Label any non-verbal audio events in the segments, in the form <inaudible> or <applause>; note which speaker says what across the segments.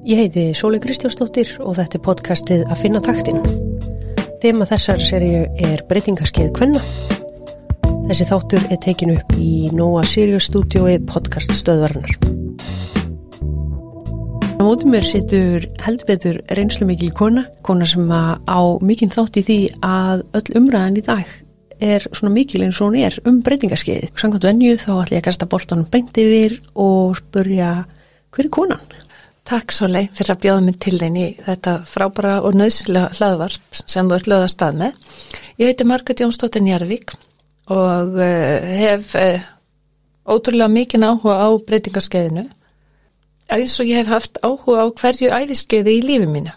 Speaker 1: Ég heiti Sóli Kristjánsdóttir og þetta er podcastið að finna taktin. Þema þessar serju er breytingaskeið Kvenna. Þessi þáttur er tekin upp í Nóa Sirius stúdiói podcast stöðvarnar. Á mótið mér situr heldur betur reynslu mikil kona, kona sem á mikinn þátt í því að öll umræðan í dag er svona mikil eins og hún er um breytingaskeiði. Samkvæmt venju þá ætlum ég að kasta boltanum beint yfir og spurja hver er konan?
Speaker 2: Takk Sólei fyrir að bjóða mig til þeim í þetta frábara og nöðslega hlaðvarp sem þú ert löða stað með. Ég heiti Margret Jónsdóttir Njarvík og uh, hef uh, ótrúlega mikinn áhuga á breytingarskeiðinu. Eins og ég hef haft áhuga á hverju æfiskeiði í lífi mínu.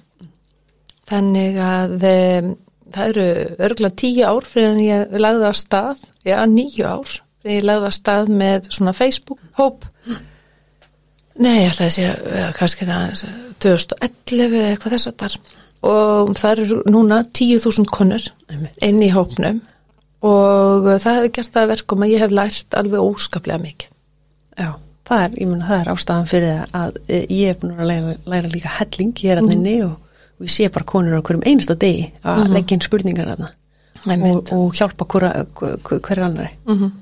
Speaker 2: Þannig að um, það eru örgulega tíu ár fyrir en ég lagði að stað, já nýju ár fyrir ég lagði að stað með svona Facebook-hóp Nei, ég ætla að segja kannski það 2011 eða eitthvað þess að þar og það eru núna 10.000 konur inn í hópnum og það hefur gert það verkum að ég hef lært alveg óskaplega mikið.
Speaker 1: Já, það er, ég menna, það er ástæðan fyrir að ég hef búin að læra, læra líka helling hér að nynni mm. og, og ég sé bara konur á hverjum einasta degi að mm. leggja inn spurningar að það og, og hjálpa hverja hver annari. Mhm. Mm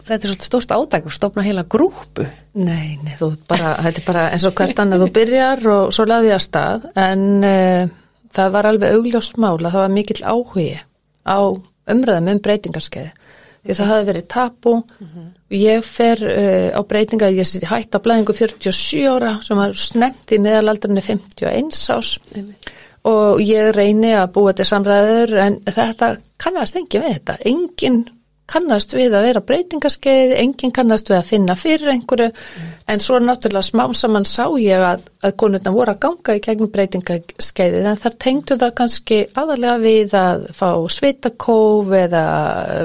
Speaker 1: þetta er svolítið stórst ádæg og stopna heila grúpu
Speaker 2: Nei, nei, þú bara, þetta er bara eins og hvert annað þú byrjar og svo laði ég að stað en uh, það var alveg augljóst mála, það var mikill áhugi á umræðum um breytingarskeiði því það hafi verið tapu mm -hmm. ég fer uh, á breytinga ég seti hætt á blæðingu 47 ára sem var snemt í meðalaldurinn 51 ás mm -hmm. og ég reyni að búa til samræður en þetta kannast engi við þetta, enginn kannast við að vera breytingaskeið, enginn kannast við að finna fyrir einhverju, mm. en svo náttúrulega smá saman sá ég að, að konurna voru að ganga í gegnum breytingaskeiðið, en þar tengtu það kannski aðalega við að fá svitakóf eða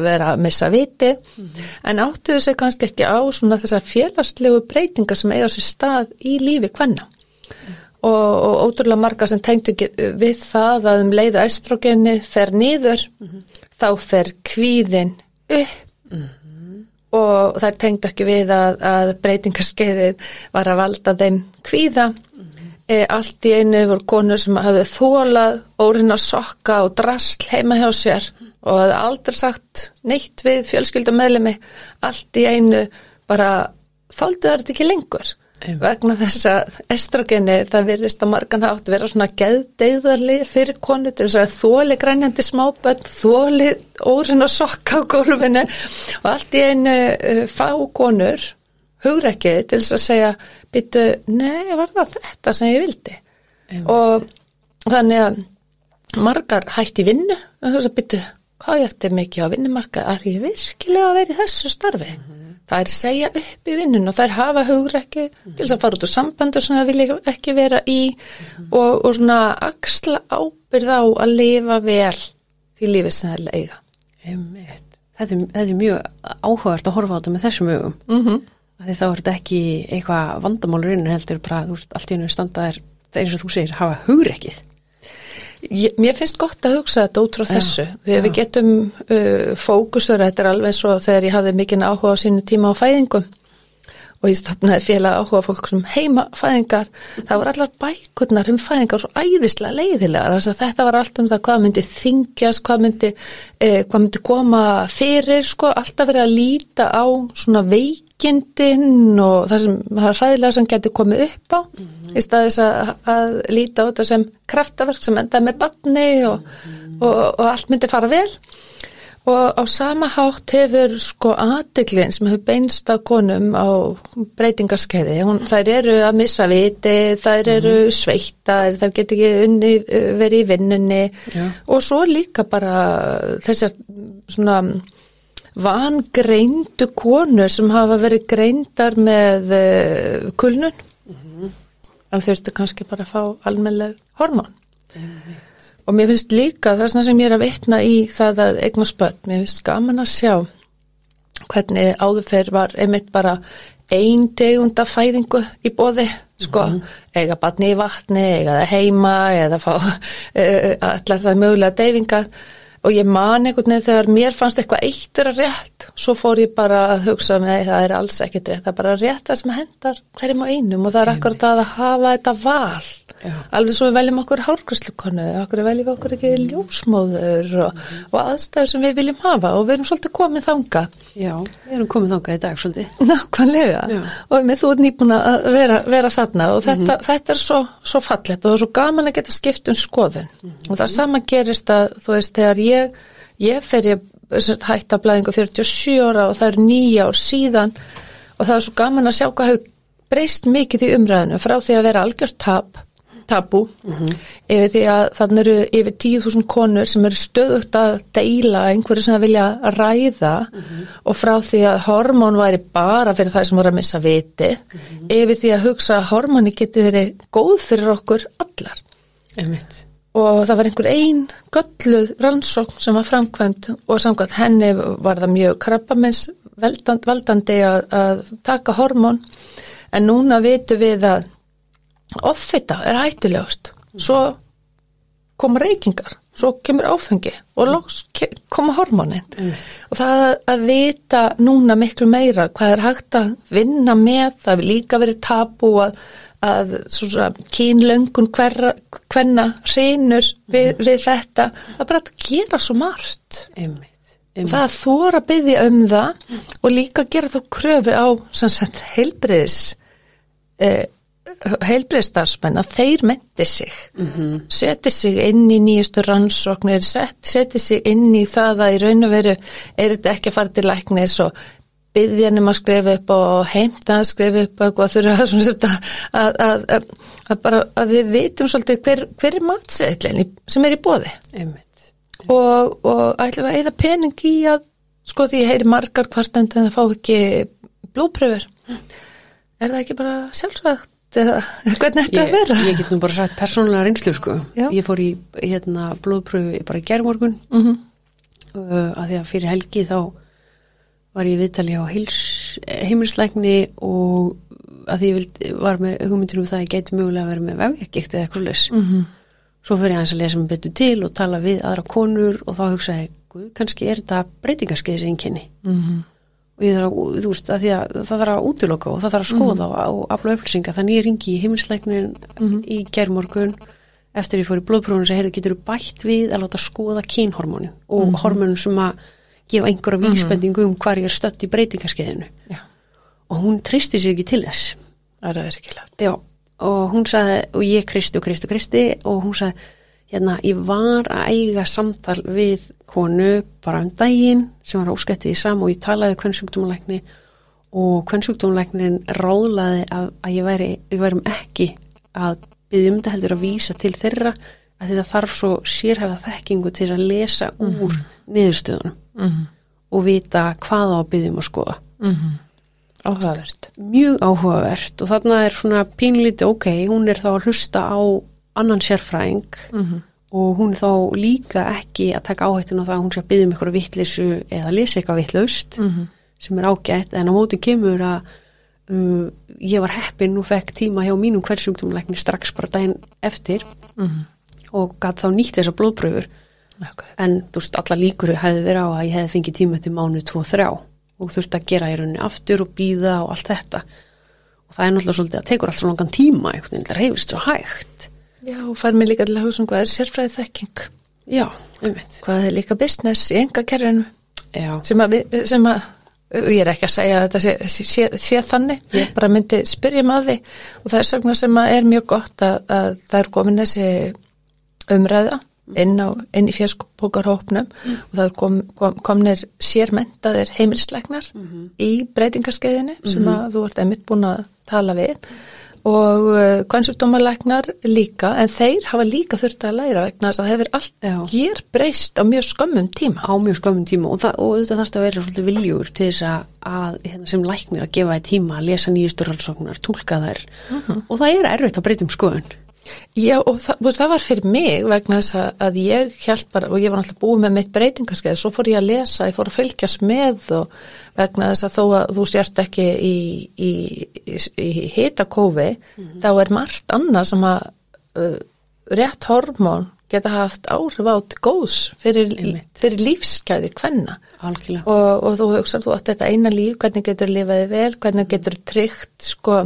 Speaker 2: vera að missa viti, mm. en áttuðu sig kannski ekki á svona þessar félagslegu breytingar sem eiga sér stað í lífi hvenna. Mm. Og, og ótrúlega marga sem tengtu við það að um leiða estrogeni fer niður, -hmm. þá fer kvíðin upp mm -hmm. og það er tengt ekki við að, að breytingarskeiðið var að valda þeim kvíða mm -hmm. e, allt í einu voru konur sem hafði þólað órin að sokka og drasl heima hjá sér og hafði aldrei sagt neitt við fjölskyldumöðlemi allt í einu bara þóldu það ekki lengur Eim. vegna þess að estrogeni það virðist að margan hátt vera svona geðdeiðarli fyrir konu til þess að þóli grænjandi smábönd, þóli órin og sokka á gólfinu og allt í einu uh, fá konur hugreikið til þess að segja býtu, nei, var það þetta sem ég vildi Eim. og þannig að margar hætti vinnu og þess að býtu, hvað ég eftir mikið á vinnumarka, er ég virkilega að vera í þessu starfi? Mm -hmm. Það er segja upp í vinnun og það er hafa hugrekki mm -hmm. til þess að fara út á sambandu sem það vilja ekki vera í mm -hmm. og, og svona axla ábyrð á að lifa vel því lífið sem það er leiða.
Speaker 1: Þetta er, þetta er mjög áhugavert að horfa á þetta með þessum hugum. Mm -hmm. Þá er þetta ekki eitthvað vandamálur inn heldur bara veist, allt í hennu standað er eins og þú segir hafa hugrekkið.
Speaker 2: Ég, mér finnst gott að hugsa þetta út frá þessu. Þegar við getum uh, fókusur, þetta er alveg svo þegar ég hafði mikinn áhuga á sínu tíma á fæðingum og ég stopnaði félag áhuga fólk sem heima fæðingar. Það var allar bækurnar um fæðingar svo æðislega leiðilegar. Þetta var allt um það hvað myndi þingjast, hvað myndi, eh, hvað myndi koma fyrir, sko, alltaf verið að líta á svona veikindin og það sem, það er ræðilega sem getur komið upp á mm -hmm. í staðis að, að líta á þetta sem kraftaverk sem endaði með batni og, mm -hmm. og, og, allt myndi fara vel. Og á sama hátt hefur sko aðdeglinn sem hefur beinst af konum á breytingarskeiði, þær eru að missa viti, þær eru sveittar, þær getur ekki unni, verið í vinnunni ja. og svo líka bara þessar svona vangreindu konur sem hafa verið greindar með uh, kulnun, mm -hmm. en þurftu kannski bara að fá almennileg hormón. Mm -hmm. Og mér finnst líka það sem ég er að vitna í það að eigna spött, mér finnst gaman að sjá hvernig áðurferð var einmitt bara einn tegunda fæðingu í bóði, sko, mm -hmm. eiga batni í vatni, eiga það heima eða fá uh, <laughs> allar það mögulega deyfingar og ég man einhvern veginn þegar mér fannst eitthvað eitt vera rétt, svo fór ég bara að hugsa með það er alls ekkert rétt, það er bara rétt það sem hendar hverjum á einum og það er akkurat að hafa þetta val Já. alveg svo við veljum okkur hárgræslukonu, okkur veljum okkur ekki ljósmóður og, mm. og aðstæður sem við viljum hafa og við erum svolítið komið þanga.
Speaker 1: Já, við erum komið þanga í dag svolítið.
Speaker 2: Nákvæmlega Já. og með þú er nýbúin að vera, vera þarna og þetta, mm -hmm. þetta er svo, svo fallet og það er svo gaman að geta skipt um skoðun mm -hmm. og það sama gerist að þú veist þegar ég, ég fer ég hætta blæðingu 47 ára og það er nýja ár síðan og það er svo gaman að sjá hvað hefur breyst mikið í umræðinu frá því að vera algjört tap tabú mm -hmm. yfir því að þannig eru yfir 10.000 konur sem eru stöðugt að deila einhverju sem það vilja ræða mm -hmm. og frá því að hormón væri bara fyrir það sem voru að missa viti mm -hmm. yfir því að hugsa að hormóni geti verið góð fyrir okkur allar
Speaker 1: Einmitt.
Speaker 2: Og það var einhver einn gölluð rannsókn sem var framkvæmt og samkvæmt henni var það mjög krabbamins valdandi að, að taka hormón. En núna vitu við að offita er hættilegust svo koma reykingar svo kemur áfengi og loks koma hormónin. Mm. og það að vita núna miklu meira hvað er hægt að vinna með það vil líka verið tapu að, að kínlöngun hvenna hreinur við, mm. við þetta það bara að gera svo margt
Speaker 1: Einmitt.
Speaker 2: Einmitt. það þóra byggja um það mm. og líka gera þá kröfur á heilbriðis eh, heilbreyðstarfsmenn að þeir menti sig mm -hmm. seti sig inn í nýjustu rannsóknir set, seti sig inn í það að í raun og veru er þetta ekki að fara til læknis og byggðjanum að skrifa upp og heimta að skrifa upp og hvað þurfa <laughs> að, að, að, að bara að við vitum svolítið hver, hver er matseðlinn sem er í bóði og, og ætlum að eða pening í að sko því ég heyri margar kvartand en það fá ekki blópröfur mm. er það ekki bara sjálfsvægt eða <laughs> hvernig þetta að vera?
Speaker 1: Ég get nú bara sagt persónulega reynslu sko. Já. Ég fór í hérna, blóðpröfu bara í gerðmorgun mm -hmm. uh, að því að fyrir helgi þá var ég viðtali á heimilslækni og að því ég vild, var með hugmyndinu um það að ég geti mögulega að vera með vefjagikt eða eitthvað les. Mm -hmm. Svo fyrir ég að lesa mig betur til og tala við aðra konur og þá hugsaði ég, kannski er þetta breytingarskeiðis einnkynni. Mhm. Mm og ég þarf að, þú veist, að að það þarf að útiloka og það þarf að skoða mm. og afla upplýsinga þannig ég ringi í heimilsleiknin mm. í gerðmorgun eftir ég fór í blóðprófunu sem heyrðu getur bætt við að láta skoða kynhormónu og mm. hormónum sem að gefa einhverja mhm. vísbendingu um hvað ég er stött í breytingarskeiðinu og hún tristi sér ekki til þess.
Speaker 2: Það er ekki lægt
Speaker 1: og hún sagði, og ég kristi og kristi og kristi og hún sagði hérna, ég var að eiga samtal við konu bara um daginn sem var óskættið í sam og ég talaði hvern sjúkdómalækni og hvern sjúkdómalæknin ráðlaði að, að ég væri, við værum ekki að byggja um þetta heldur að vísa til þeirra að þetta þarf svo sérhefa þekkingu til að lesa úr mm -hmm. niðurstöðunum mm -hmm. og vita hvað á byggjum að skoða.
Speaker 2: Mm -hmm. Áhugavert.
Speaker 1: Mjög áhugavert og þarna er svona pínlíti ok, hún er þá að hlusta á annan sérfræðing mm -hmm. og hún er þá líka ekki að taka áhættinu á það að hún sé að byggja um eitthvað vittlisu eða lesa eitthvað vittlaust -hmm. sem er ágætt en á móti kemur að uh, ég var heppin og fekk tíma hjá mínum hversjúktumleikni strax bara daginn eftir -hmm. og gæti þá nýtt þessar blóðpröfur. En þú veist alla líkur hefði verið á að ég hefði fengið tíma til mánu 2-3 og þurfti að gera í rauninni aftur og býða og allt þetta. Og það er náttúrulega svolítið að tekur allt svo langan tíma einhvern veginn, það reyfist svo hægt.
Speaker 2: Já, og fær mér líka til að hugsa um hvað er sérfræðið þekking.
Speaker 1: Já, einmitt.
Speaker 2: Hvað er líka business í enga kerfinu sem að, sem að ég er ekki að segja að þetta sé, sé, sé þannig, ég bara myndi spyrja maður því. Og það er svona sem að er mjög gott að, að það er komin þessi umræða inn, á, inn í fjaskbókarhópnum mm. og það kom, kom, komnir sérmentaðir heimilslegnar mm -hmm. í breytingarskeiðinu mm -hmm. sem að þú ert einmitt búin að tala við og uh, líka en þeir hafa líka þurft að læra vegna þess að það hefur allt hér breyst á mjög skömmum tíma.
Speaker 1: Á mjög skömmum tíma og, það, og þetta þarfst að vera svolítið viljúr til þess að, að hérna, sem læknir að gefa þér tíma að lesa nýjustur halsóknar, tólka þær mhm. -huh. og það er erfitt að breytum skoðun.
Speaker 2: Já og það, það var fyrir mig vegna þess að ég held bara og ég var náttúrulega búið með mitt breytingarskeið svo fór ég að lesa, ég fór að fylgjast með og vegna þess að þó að þú sért ekki í, í, í, í hitakófi mm -hmm. þá er margt annað sem að uh, rétt hormón geta haft áhrif á til góðs fyrir, fyrir lífsgæði hvenna og, og þú hugsaður þú átt þetta eina líf, hvernig getur lifaði vel, hvernig getur tryggt sko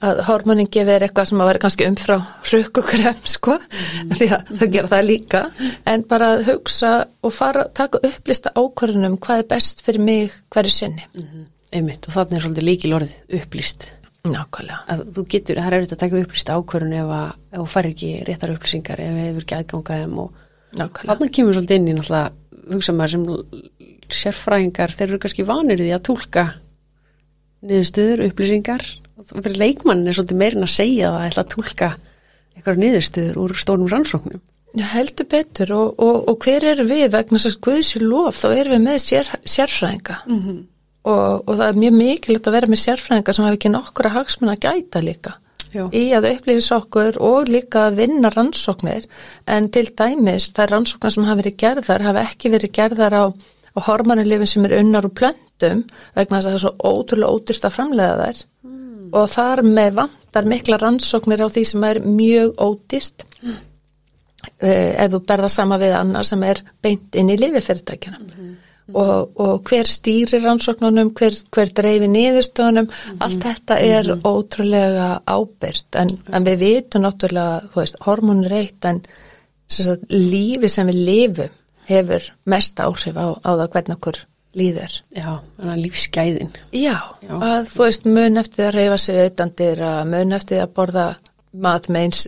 Speaker 2: að hormonin gefir eitthvað sem að vera kannski umfrá hrugg og krem sko mm. því að það gera það líka. En bara að hugsa og fara taka upplista ákvörðunum hvað er best fyrir mig hverju sinni. Mm -hmm.
Speaker 1: Einmitt og þannig er svolítið líkil orðið upplist
Speaker 2: Nákvæmlega.
Speaker 1: Að Þú getur, það er auðvitað að taka upplista ákvörðun ef þú fær ekki réttar upplýsingar ef hefur ekki aðgangaðum og þannig kemur svolítið inn í náttúrulega hugsa maður sem sérfræðingar þeir eru kannski vanir því að tólka niðurstöður, upplýsingar. Fyrir leikmann er svolítið meirin að segja það að ætla að tólka eitthvað niðurstöður úr stórum rannsóknum.
Speaker 2: Já, heldur betur. Og, og, og hver eru við? Vegna þess að Guðsjö lof þá erum við með sér, sérfræðinga. Mm -hmm. og, og það er mjög mikilvægt að vera með sérfræðinga sem hafi ekki nokkura hagsmun að gæta líka. Já. í að upplýfis okkur og líka að vinna rannsóknir. En til dæmis er rannsóknar sem hafi verið gerðar hafi ekki verið gerðar á, á hormonilifin sem er unnar úr plöntum vegna þess að það er svo ótrúlega ódyrst að framlega þær og þar með vantar mikla rannsóknir á því sem er mjög ódýrt mm. ef þú berða sama við annar sem er beint inn í lififyrirtækjana mm -hmm. og, og hver stýrir rannsóknunum, hver, hver dreifir niðurstöðunum, mm -hmm. allt þetta er -hmm. ótrúlega ábyrgt en, en við vitum náttúrulega, þú veist, hormonir eitt en sagt, lífi sem við lifum hefur mest áhrif á, á það hvernig okkur líður.
Speaker 1: Já, þannig að lífsgæðin.
Speaker 2: Já, Já, að þú veist mun eftir að reyfa sig auðandir að mun eftir að borða mat með eins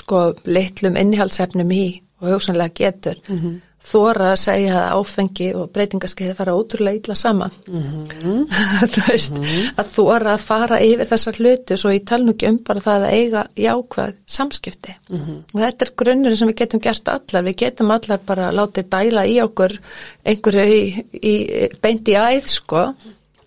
Speaker 2: sko litlum innihaldsefnum í og hugsanlega getur. Mm -hmm þóra að segja að áfengi og breytingarskeiði fara ótrúlega illa saman mm -hmm. <laughs> þú veist mm -hmm. að þóra að fara yfir þessar hluti svo ég tala nú ekki um bara það að eiga jákvæð samskipti mm -hmm. og þetta er grunnur sem við getum gert allar við getum allar bara látið dæla í okkur einhverju í, í, beint í æð sko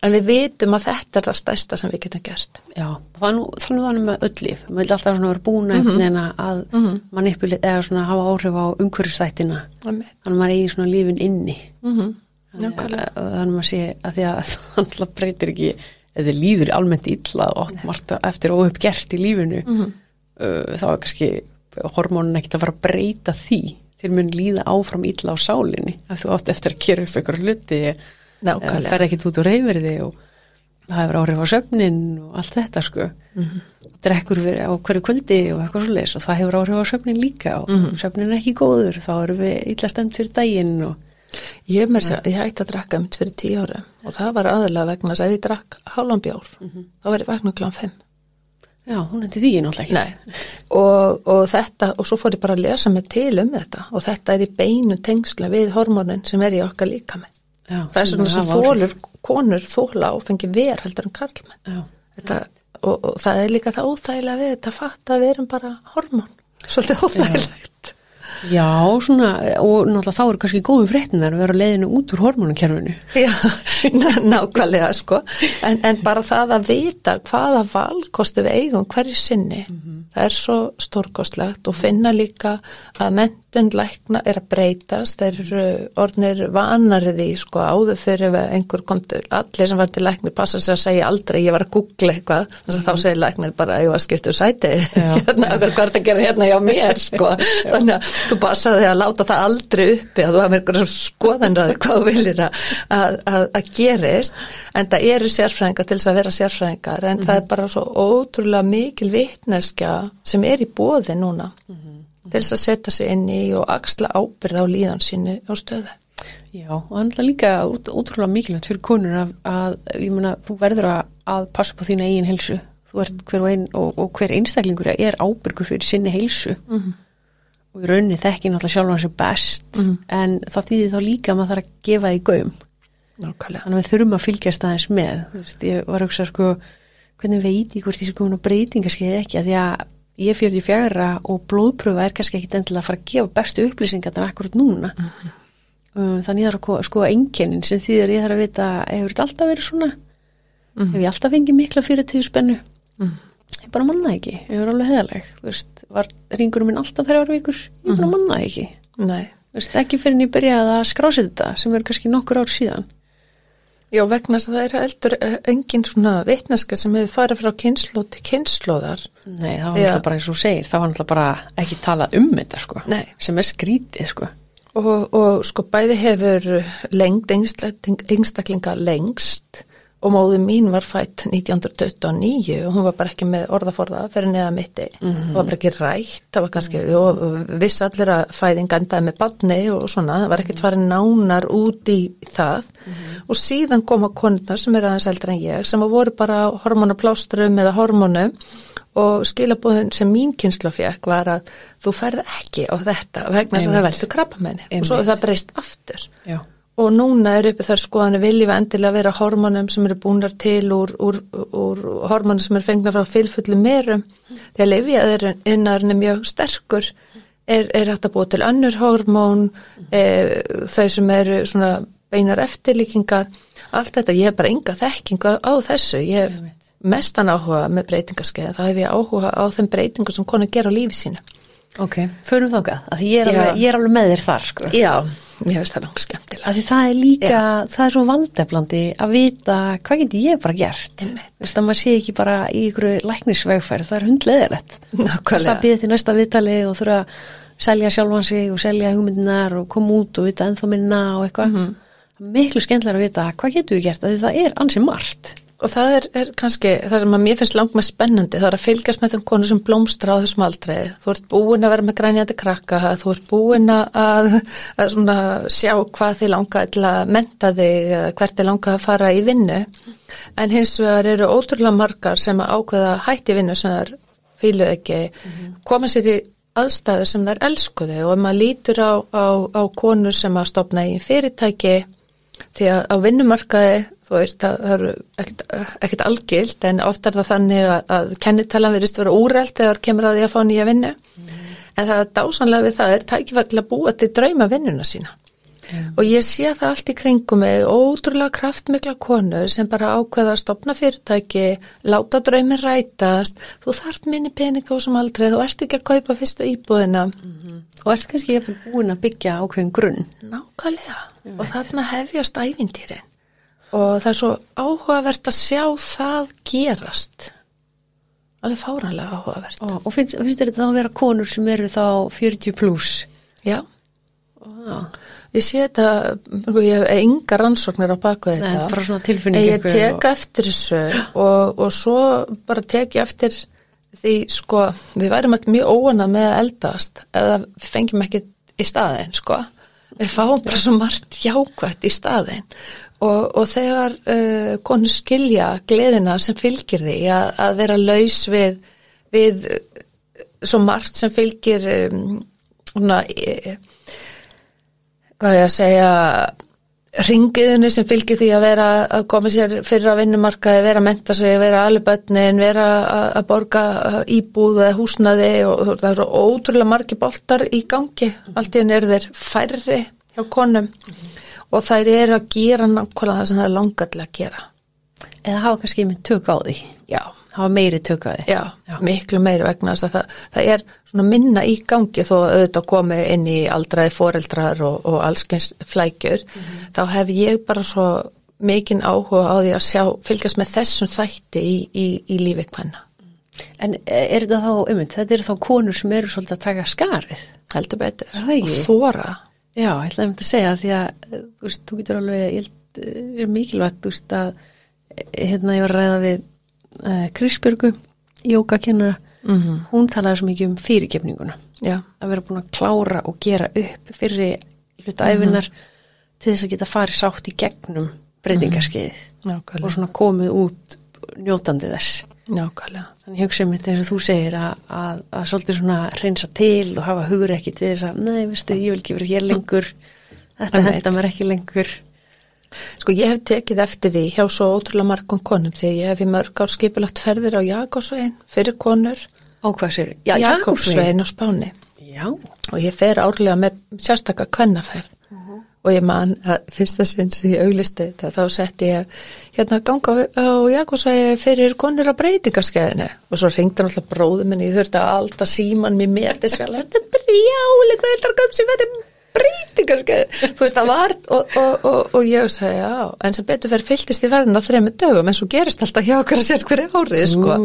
Speaker 2: En við vitum að þetta er það stæsta sem við getum gert.
Speaker 1: Já, þannig þannig með öll líf. Maður vil alltaf vera búin mm -hmm. að mm -hmm. manipulera eða svona hafa áhrif á umhverfstættina. Þannig að maður eigi svona lífin inni. Mm -hmm. Þannig að maður sé að því að <laughs> það breytir ekki, eða líður almennt illa og margt eftir óuppgert í lífinu, mhm. þá er kannski hormónin ekkert að fara að breyta því til mun líða áfram illa á sálinni. Að þú átt eftir að gera upp einhverju hluti það fer ekki út úr reyfriði og það hefur áhrif á söfnin og allt þetta sko mm -hmm. drekkur á hverju kvöldi og eitthvað svo leiðis og það hefur áhrif á söfnin líka og mm -hmm. söfnin er ekki góður þá erum við illa stemt fyrir daginn og
Speaker 2: Ég, ja. ég hætti að drakka fyrir tíu ára og það var aðalega vegna að ef ég drakk hálfambjár mm -hmm. þá ég vegna kláðan fimm
Speaker 1: Já, hún hendi því náttúrulega ekki
Speaker 2: og, og þetta, og svo fór ég bara að lesa mig til um þetta og þetta er í beinu tengsla við hormónin sem er í okkar líka með Já, það er svona sem fólur, konur þóla áfengi ver heldur en karlmenn. Þetta, og, og það er líka það óþægilega við þetta að fatta að við erum bara hormón, <laughs> svolítið óþægilegt.
Speaker 1: Já, svona og náttúrulega þá eru kannski góðu fréttinar að vera leiðinu út úr hormónunkerfinu
Speaker 2: Já, <laughs> nákvæmlega sko. En, en bara það að vita hvaða valkosti við eigum hverju sinni mm -hmm. það er svo stórkostlegt og finna líka að menn lækna er að breytast, þeir eru orðnir vanarið í sko áður fyrir einhver kom til, allir sem var til læknir passa sér að segja aldrei, ég var að googla eitthvað þannig að mm. þá mhm. segir læknir bara ég var að skipta úr sæti, <laughs> hérna, okkur hvort að gera hérna hjá mér? <laughs> sko, þannig að þú passaði að láta það aldrei uppi að þú hafði einhverjum skoðanraði hvað þú viljir að, að, að gerist. En það eru sérfræðingar til þess að vera sérfræðingar en mm það er bara svo ótrúlega mikil vitneskja sem er í bóði núna. Mm til þess að setja sig inn í og axla ábyrð á líðan sinni á stöðu.
Speaker 1: Já, og það er líka útrúlega mikilvægt fyrir konur að, að ég menna, þú verður að, að passa på þína eigin helsu, hver og, ein, og, og hver einstaklingur er ábyrgur fyrir sinni helsu mm -hmm. og í rauninni þekki náttúrulega sjálf hans er best, mm -hmm. en þá þýðir þá líka að maður þarf að gefa því. Nákvæmlega. Þannig að við þurfum að fylgjast aðeins með, þú veist, ég var að hugsa sko, hvernig veit ég hvort því sem komin á breytingarskeið ekki, að því að ég fyrir því fjara og blóðpröfa er kannski ekki endilega að fara að gefa bestu upplýsingar þannig akkurat núna. Mm -hmm. þannig ég þarf að sko enginnin sem þýðir ég þarf að vita hefur þetta alltaf verið svona? Mm -hmm. hef ég alltaf fengið mikla fyrir tíu spennu mm -hmm. ég bara manna ekki. Ég er alveg heðaleg var ringurum minn alltaf þrjár vikur? Ég bara mhm. manna ekki. Veist, ekki fyrir en ég byrjaði að skrási þetta sem verður kannski nokkur ár síðan
Speaker 2: Já, vegna þess að það er eldur engin svona vitneska sem hefur farið frá kynslu til kynsluðar.
Speaker 1: Nei, það var náttúrulega bara eins og segir, það var náttúrulega bara ekki talað um þetta sko,
Speaker 2: Nei.
Speaker 1: sem er skrítið sko.
Speaker 2: Og, og sko bæði hefur lengd einstaklinga lengst og móðu mín var fætt 1929 og hún var bara ekki með orðaforða fyrir neða mitti. Mm -hmm. það var bara ekki rætt það var kannski, mm -hmm. og viss allir að fæðing endaði með badni og svona það var ekkert farið nánar út í það. Mm -hmm. og síðan koma konurnar sem eru aðeins eldra en ég sem voru bara hormonaplásturum eða hormonum og skilabóðun sem mín kynslu fekk var að þú ferð ekki á þetta vegna þess að það veldu krabbamenni og svo það breyst aftur.
Speaker 1: Já
Speaker 2: og núna er uppi þar skoðan viljum við endilega vera hormonum sem eru búinar til úr, úr, úr hormonum sem eru fengna frá fylfullu merum. Því að lefiðaðurinnarinn er mjög sterkur er, er hægt að búa til önnur hormón e, þau sem eru svona beinar eftirlíkingar. Allt þetta, ég hef bara enga þekkingar á þessu, ég hef mestan áhuga með breytingarskeið, þá hef ég áhuga á þeim breytingar sem konar gera á lífi sína
Speaker 1: Ok, förum þákað, ég er, alveg, ég er alveg með þér þar sko.
Speaker 2: Já, Mér finnst það langt skemmtilega.
Speaker 1: Því það er líka, ja. það er svo valdeflandi að vita hvað getur ég bara gert. Þú veist að maður sé ekki bara í ykkur læknisvegferð, það er hundleðilegt.
Speaker 2: Nákvæmlega.
Speaker 1: Það býðir til næsta viðtali og þurfa að selja sjálfan sig og selja hugmyndinar og koma út og vita ennþá minna og eitthvað. Mm -hmm. Miklu skemmtilega að vita hvað getur við gert, því það er ansið margt.
Speaker 2: Og það er, er kannski, það sem að mér finnst langt með spennandi, það er að fylgjast með þeim konu sem blómstra á þessum aldrei. Þú ert búin að vera með grænjandi krakka, þú ert búin að, að sjá hvað þið langar til að menta þig, hvert þið langar að fara í vinnu. En hins vegar eru ótrúlega margar sem að ákveða hætti vinnu sem þær fýlu ekki, -hmm. koma sér í aðstæður sem þær elskuði og ef maður lítur á, á, á konur sem að stopna í fyrirtæki, því að á vinnumarkaði þú veist, það eru ekkert, algild en ofta er það þannig að, að kennitalan verist vera úrælt þegar kemur að því að fá nýja vinnu mm. en það er dásanlega við það er tækifært til að búa til drauma vinnuna sína mm. og ég sé það allt í kringum með ótrúlega kraftmikla konur sem bara ákveða að stopna fyrirtæki láta draumin rætast. Þú þart minni pening á sem aldrei þú ert ekki að kaupa fyrstu íbúðina. Mm
Speaker 1: -hmm. og ert kannski ekki búin að byggja ákveðin grunn.
Speaker 2: Nákvæmlega, og þarna hefjast ævintýrin. Og það er svo áhugavert að sjá það gerast. Alveg fáranlega áhugavert.
Speaker 1: Ó, og finnst, finnst þetta þá að vera konur sem eru þá 40 pluss
Speaker 2: já. Ó. ég sé þetta sko, ég hef enga rannsóknir á baku þetta
Speaker 1: Nei, bara svona tilfinning
Speaker 2: ég tek eftir þessu og, og svo bara tek ég eftir því sko við værim alltaf mjög óana með að eldast eða við fengjum ekki í staðin sko. Við fáum bara svo margt jákvæmt í staðin Og, og þegar uh, konu skilja gleðina sem fylgir því að, að vera laus við, við svo margt sem fylgir um, svona, e, hvað ég að segja ringiðinni sem fylgir því að vera að koma sér fyrir að vinnumarkaði, vera að menta sig, vera alveg börnin, vera að, að borga íbúð eða húsnaði og það eru ótrúlega margi boltar í gangi, allt í henni eru þeir færri hjá konum. Mm -hmm og þær eru að gera nákvæmlega það sem það er langað til að gera.
Speaker 1: Eða hafa kannski með tök á því.
Speaker 2: Já,
Speaker 1: hafa meiri tök á því.
Speaker 2: Já, já. miklu meiri vegna þess að það, það er svona minna í gangi þó að auðvitað komi inn í aldraði foreldrar og, og allskeins flækjur. Mm -hmm. þá hef ég bara svo mikinn áhuga á því að sjá fylgjast með þessum þætti í, í, í lífi hvenna
Speaker 1: En er þetta þá, um þetta er þá konur sem eru svolítið að taka skarið?
Speaker 2: Heldur betur, og þóra
Speaker 1: Já, ég ætlaði að segja því að þú veist, þú getur alveg, ég eh, er mikilvægt, þú veist, að eh, hérna ég var að ræða við uh, eh, Krisbjörgu, jókakennara, mm -hmm. hún talaði svo mikið um fyrirgefninguna,
Speaker 2: Já.
Speaker 1: að vera búin að klára og gera upp fyrir hlutæfinar mm -hmm. til þess að geta farið sátt í gegnum breytingarskeiðið
Speaker 2: mm -hmm.
Speaker 1: og svona komið út njótandi þess.
Speaker 2: Nákvæmlega.
Speaker 1: Þannig hugsaðum þetta eins og þú segir að, að, að svolítið svona reynsa til og hafa hugur ekki til þess að, nei, veistu, ég vil ekki vera hér lengur, þetta henda mér ekki lengur.
Speaker 2: Sko ég hef tekið eftir því hjá svo ótrúlega margum konum því ég hef í mörg ár skipilagt ferðir á Jakobsvegin fyrir konur.
Speaker 1: Á hvað sér?
Speaker 2: Já, Jakobsvegin á Spáni.
Speaker 1: Já.
Speaker 2: Og ég fer árlega með sérstakka kvennaferð og ég man að fyrsta sinn sem ég auglisti þetta þá sett ég hérna ganga á Jakobsvægi fyrir konur á breytingarskeiðinu og svo ringdi alltaf bróðum en ég þurfti að alltaf síman mér með þess að þetta er brjáli hvað er það að breytingarskeið þú veist það var og, og, og, og ég sagði já en sem betur verið fylltist í verðin á þrejum dögum en svo gerist alltaf hjá okkar að sér hverju árið sko.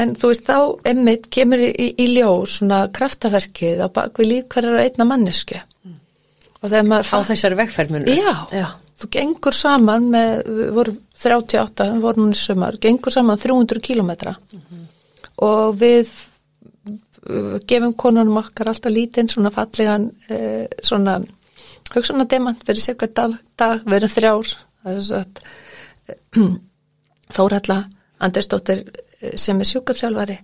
Speaker 2: en þú veist þá emmitt kemur í, í, í ljós svona kraftaverkið á bakvið líf hverjar einna mannesku mm.
Speaker 1: og þegar maður á þessari vegferðmunu
Speaker 2: já, já, þú gengur saman með, við vorum 38, við vorum núni sumar gengur saman 300 kílometra mm -hmm. og við gefum konunum okkar alltaf lítinn svona fallegan eh, svona hugsauna demant verið sér hvað dag, dag verið þrjár að eh, <clears throat> Þóralla Andersdóttir eh, sem er sjúkarþjálfari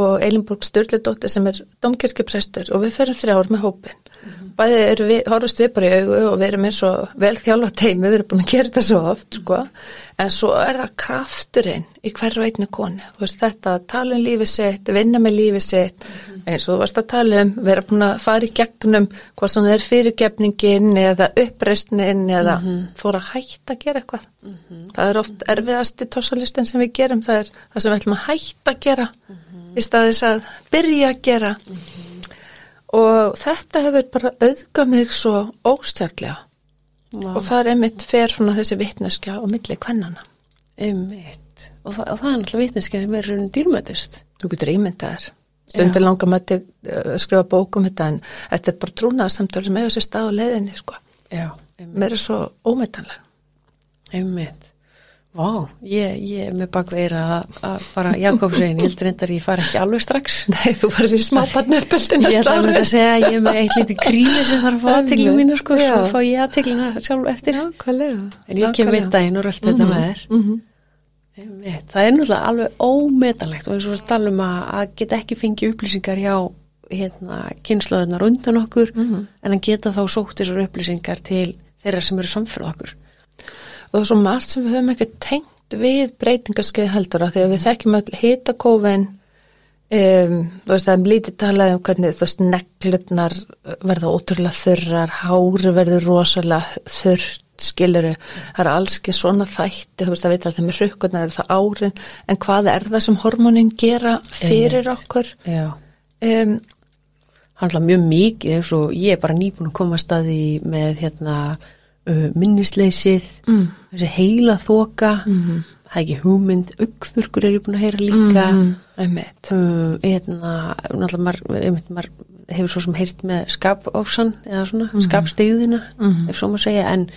Speaker 2: og Eilinborg Sturldóttir sem er domkirkjuprestur og við ferum þrjár með hópin. Bæði erum við, horfust við bara í augu og við erum eins og vel þjálfa teimi við erum búin að gera þetta svo oft sko en svo er það krafturinn í hverju einni koni, þú veist þetta að tala um lífið sitt, vinna með lífið sitt mm -hmm. eins og þú varst að tala um vera búin að fara í gegnum sem það er fyrirgefningin eða uppreistnin eða mm -hmm. fóra hætta að gera eitthvað mm -hmm. það er oft erfiðast í tossalistin sem við gerum, það er það sem við ætlum að hætta að gera mhm. í staðis að byrja að gera. Og þetta hefur bara auðgað mig svo óstjárlega Vá. og það er einmitt fer svona þessi vittneskja og milli kvennana
Speaker 1: einmitt. Og það, og það er náttúrulega vittneskja sem er raun dýrmætist
Speaker 2: þú getur ímyndaðar stundir langar maður til að skrifa bókum þetta en þetta er bara trúnaða samtölu sem er þessi stað á leðinni sko. mér er svo ómyndanlega
Speaker 1: einmitt Vá, ég, er með bakveira að fara Jakobsvegin, ég heldur reyndar ég fara ekki alveg strax. <laughs>
Speaker 2: Nei, þú farið í smá barnöppöldin
Speaker 1: að stára. Ég ætla að segja að ég er með eitt lítið kríli sem þarf að fá aðteglinu mínu sko, Já. svo fá ég aðteglina sjálf eftir.
Speaker 2: Já, hvað lega?
Speaker 1: En ég kem mitt og rölt þetta mhm, með þér. -hmm. Það er náttúrulega alveg ómetanlegt og eins og talum að, að geta ekki fengið upplýsingar hjá hérna, kynnslöðunar undan okkur mm -hmm. en að geta þá sótt þessar upplýsingar til þeirra sem eru samfélag okkur
Speaker 2: og það er svo margt sem við höfum ekki tengt við breytingarskeið heldur að því að við þekkjum all hitakófin um, þú veist það er lítið talað um hvernig þú veist neklutnar verða ótrúlega þurrar, hári verður rosalega þurrt skiluru, það er alls ekki svona þætti, þú veist að veit að það með rukkurnar er það árin, en hvað er það sem hormonin gera fyrir Einmitt. okkur?
Speaker 1: Um, Handla mjög mikið eins og ég er bara nýbúin að koma að staði með hérna minnisleysið mm. þessi heila þoka mm -hmm. það er ekki hugmynd augþurkur er ég búin að heyra líka mm
Speaker 2: -hmm.
Speaker 1: uh, náttúrulega maður, hefur svo sem heyrt með skapáfsan eða svona -hmm. skapstegðina
Speaker 2: mhm.
Speaker 1: ef svo maður segja en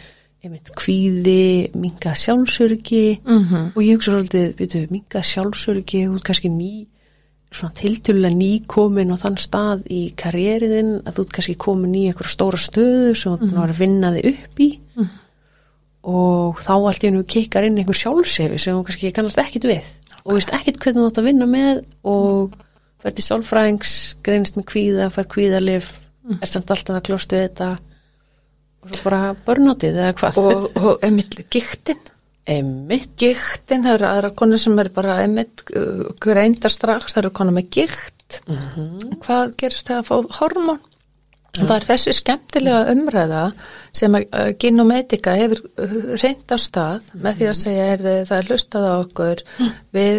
Speaker 1: einmitt kvíði, minga sjálfsörgi
Speaker 2: mhm.
Speaker 1: og ég hugsa svolítið minga sjálfsörgi, þú er kannski ný svona tiltölulega nýkomin á þann stað í karrieriðin að þú kannski komin í einhverja stóra stöðu sem þú mm. var að vinna þig upp í mm. og þá allt í hennu kikkar inn einhver sjálfsefi sem þú kannski kannast ekkit við okay. og veist ekkit hvernig þú ætti að vinna með og til sálfræðings greinist með kvíða, fær kvíðalif mm. er samt alltaf að klóstu við þetta og svo bara börnátið eða hvað
Speaker 2: og, og emitt giktinn
Speaker 1: Emmitt.
Speaker 2: Giktin, það eru aðra konur sem er bara emmitt, uh, greindar strax, það eru konur með gikt.
Speaker 1: Mm -hmm.
Speaker 2: Hvað gerist það að fá hormón? Ja. Það er þessi skemmtilega umræða sem að uh, Gynometika hefur uh, reynd á stað mm -hmm. með því að segja er það er hlustað á okkur, mm. við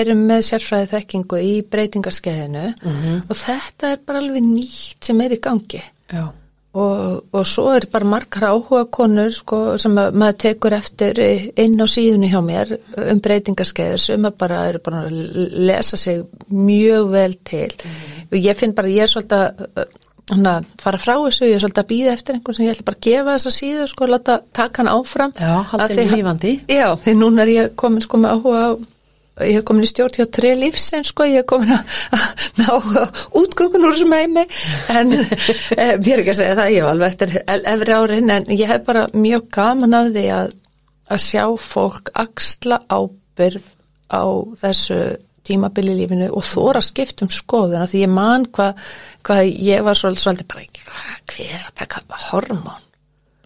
Speaker 2: erum með sérfræði þekkingu í breytingarskeiðinu
Speaker 1: -hmm.
Speaker 2: og þetta er bara alveg nýtt sem er í gangi.
Speaker 1: Já.
Speaker 2: Og, og svo er bara margar áhuga konur sko, sem að, maður tekur eftir inn á síðunni hjá mér um breytingarskeiður sem bara eru bara að lesa sig mjög vel til. Mm. og ég finn bara, ég er svolítið að fara frá þessu, ég er svolítið að býða eftir einhvern sem ég ætla bara að gefa þessa síðu sko, láta taka hann áfram.
Speaker 1: Já, haldið lífandi
Speaker 2: Já, því núna er ég komin sko með áhuga á ég hef komin í stjórn hjá tre lífsinn sko, ég hef komin að ná útgökun úr þessum heimi en <laughs> eh, ég er ekki að segja það, ég hef alveg eftir efri árin en ég hef bara mjög gaman af því að, að sjá fólk axla ábyrð á þessu tímabili lífinu og þóra skiptum skoðuna því ég man hvað hva ég var svolítið, bara hver er að taka hormón.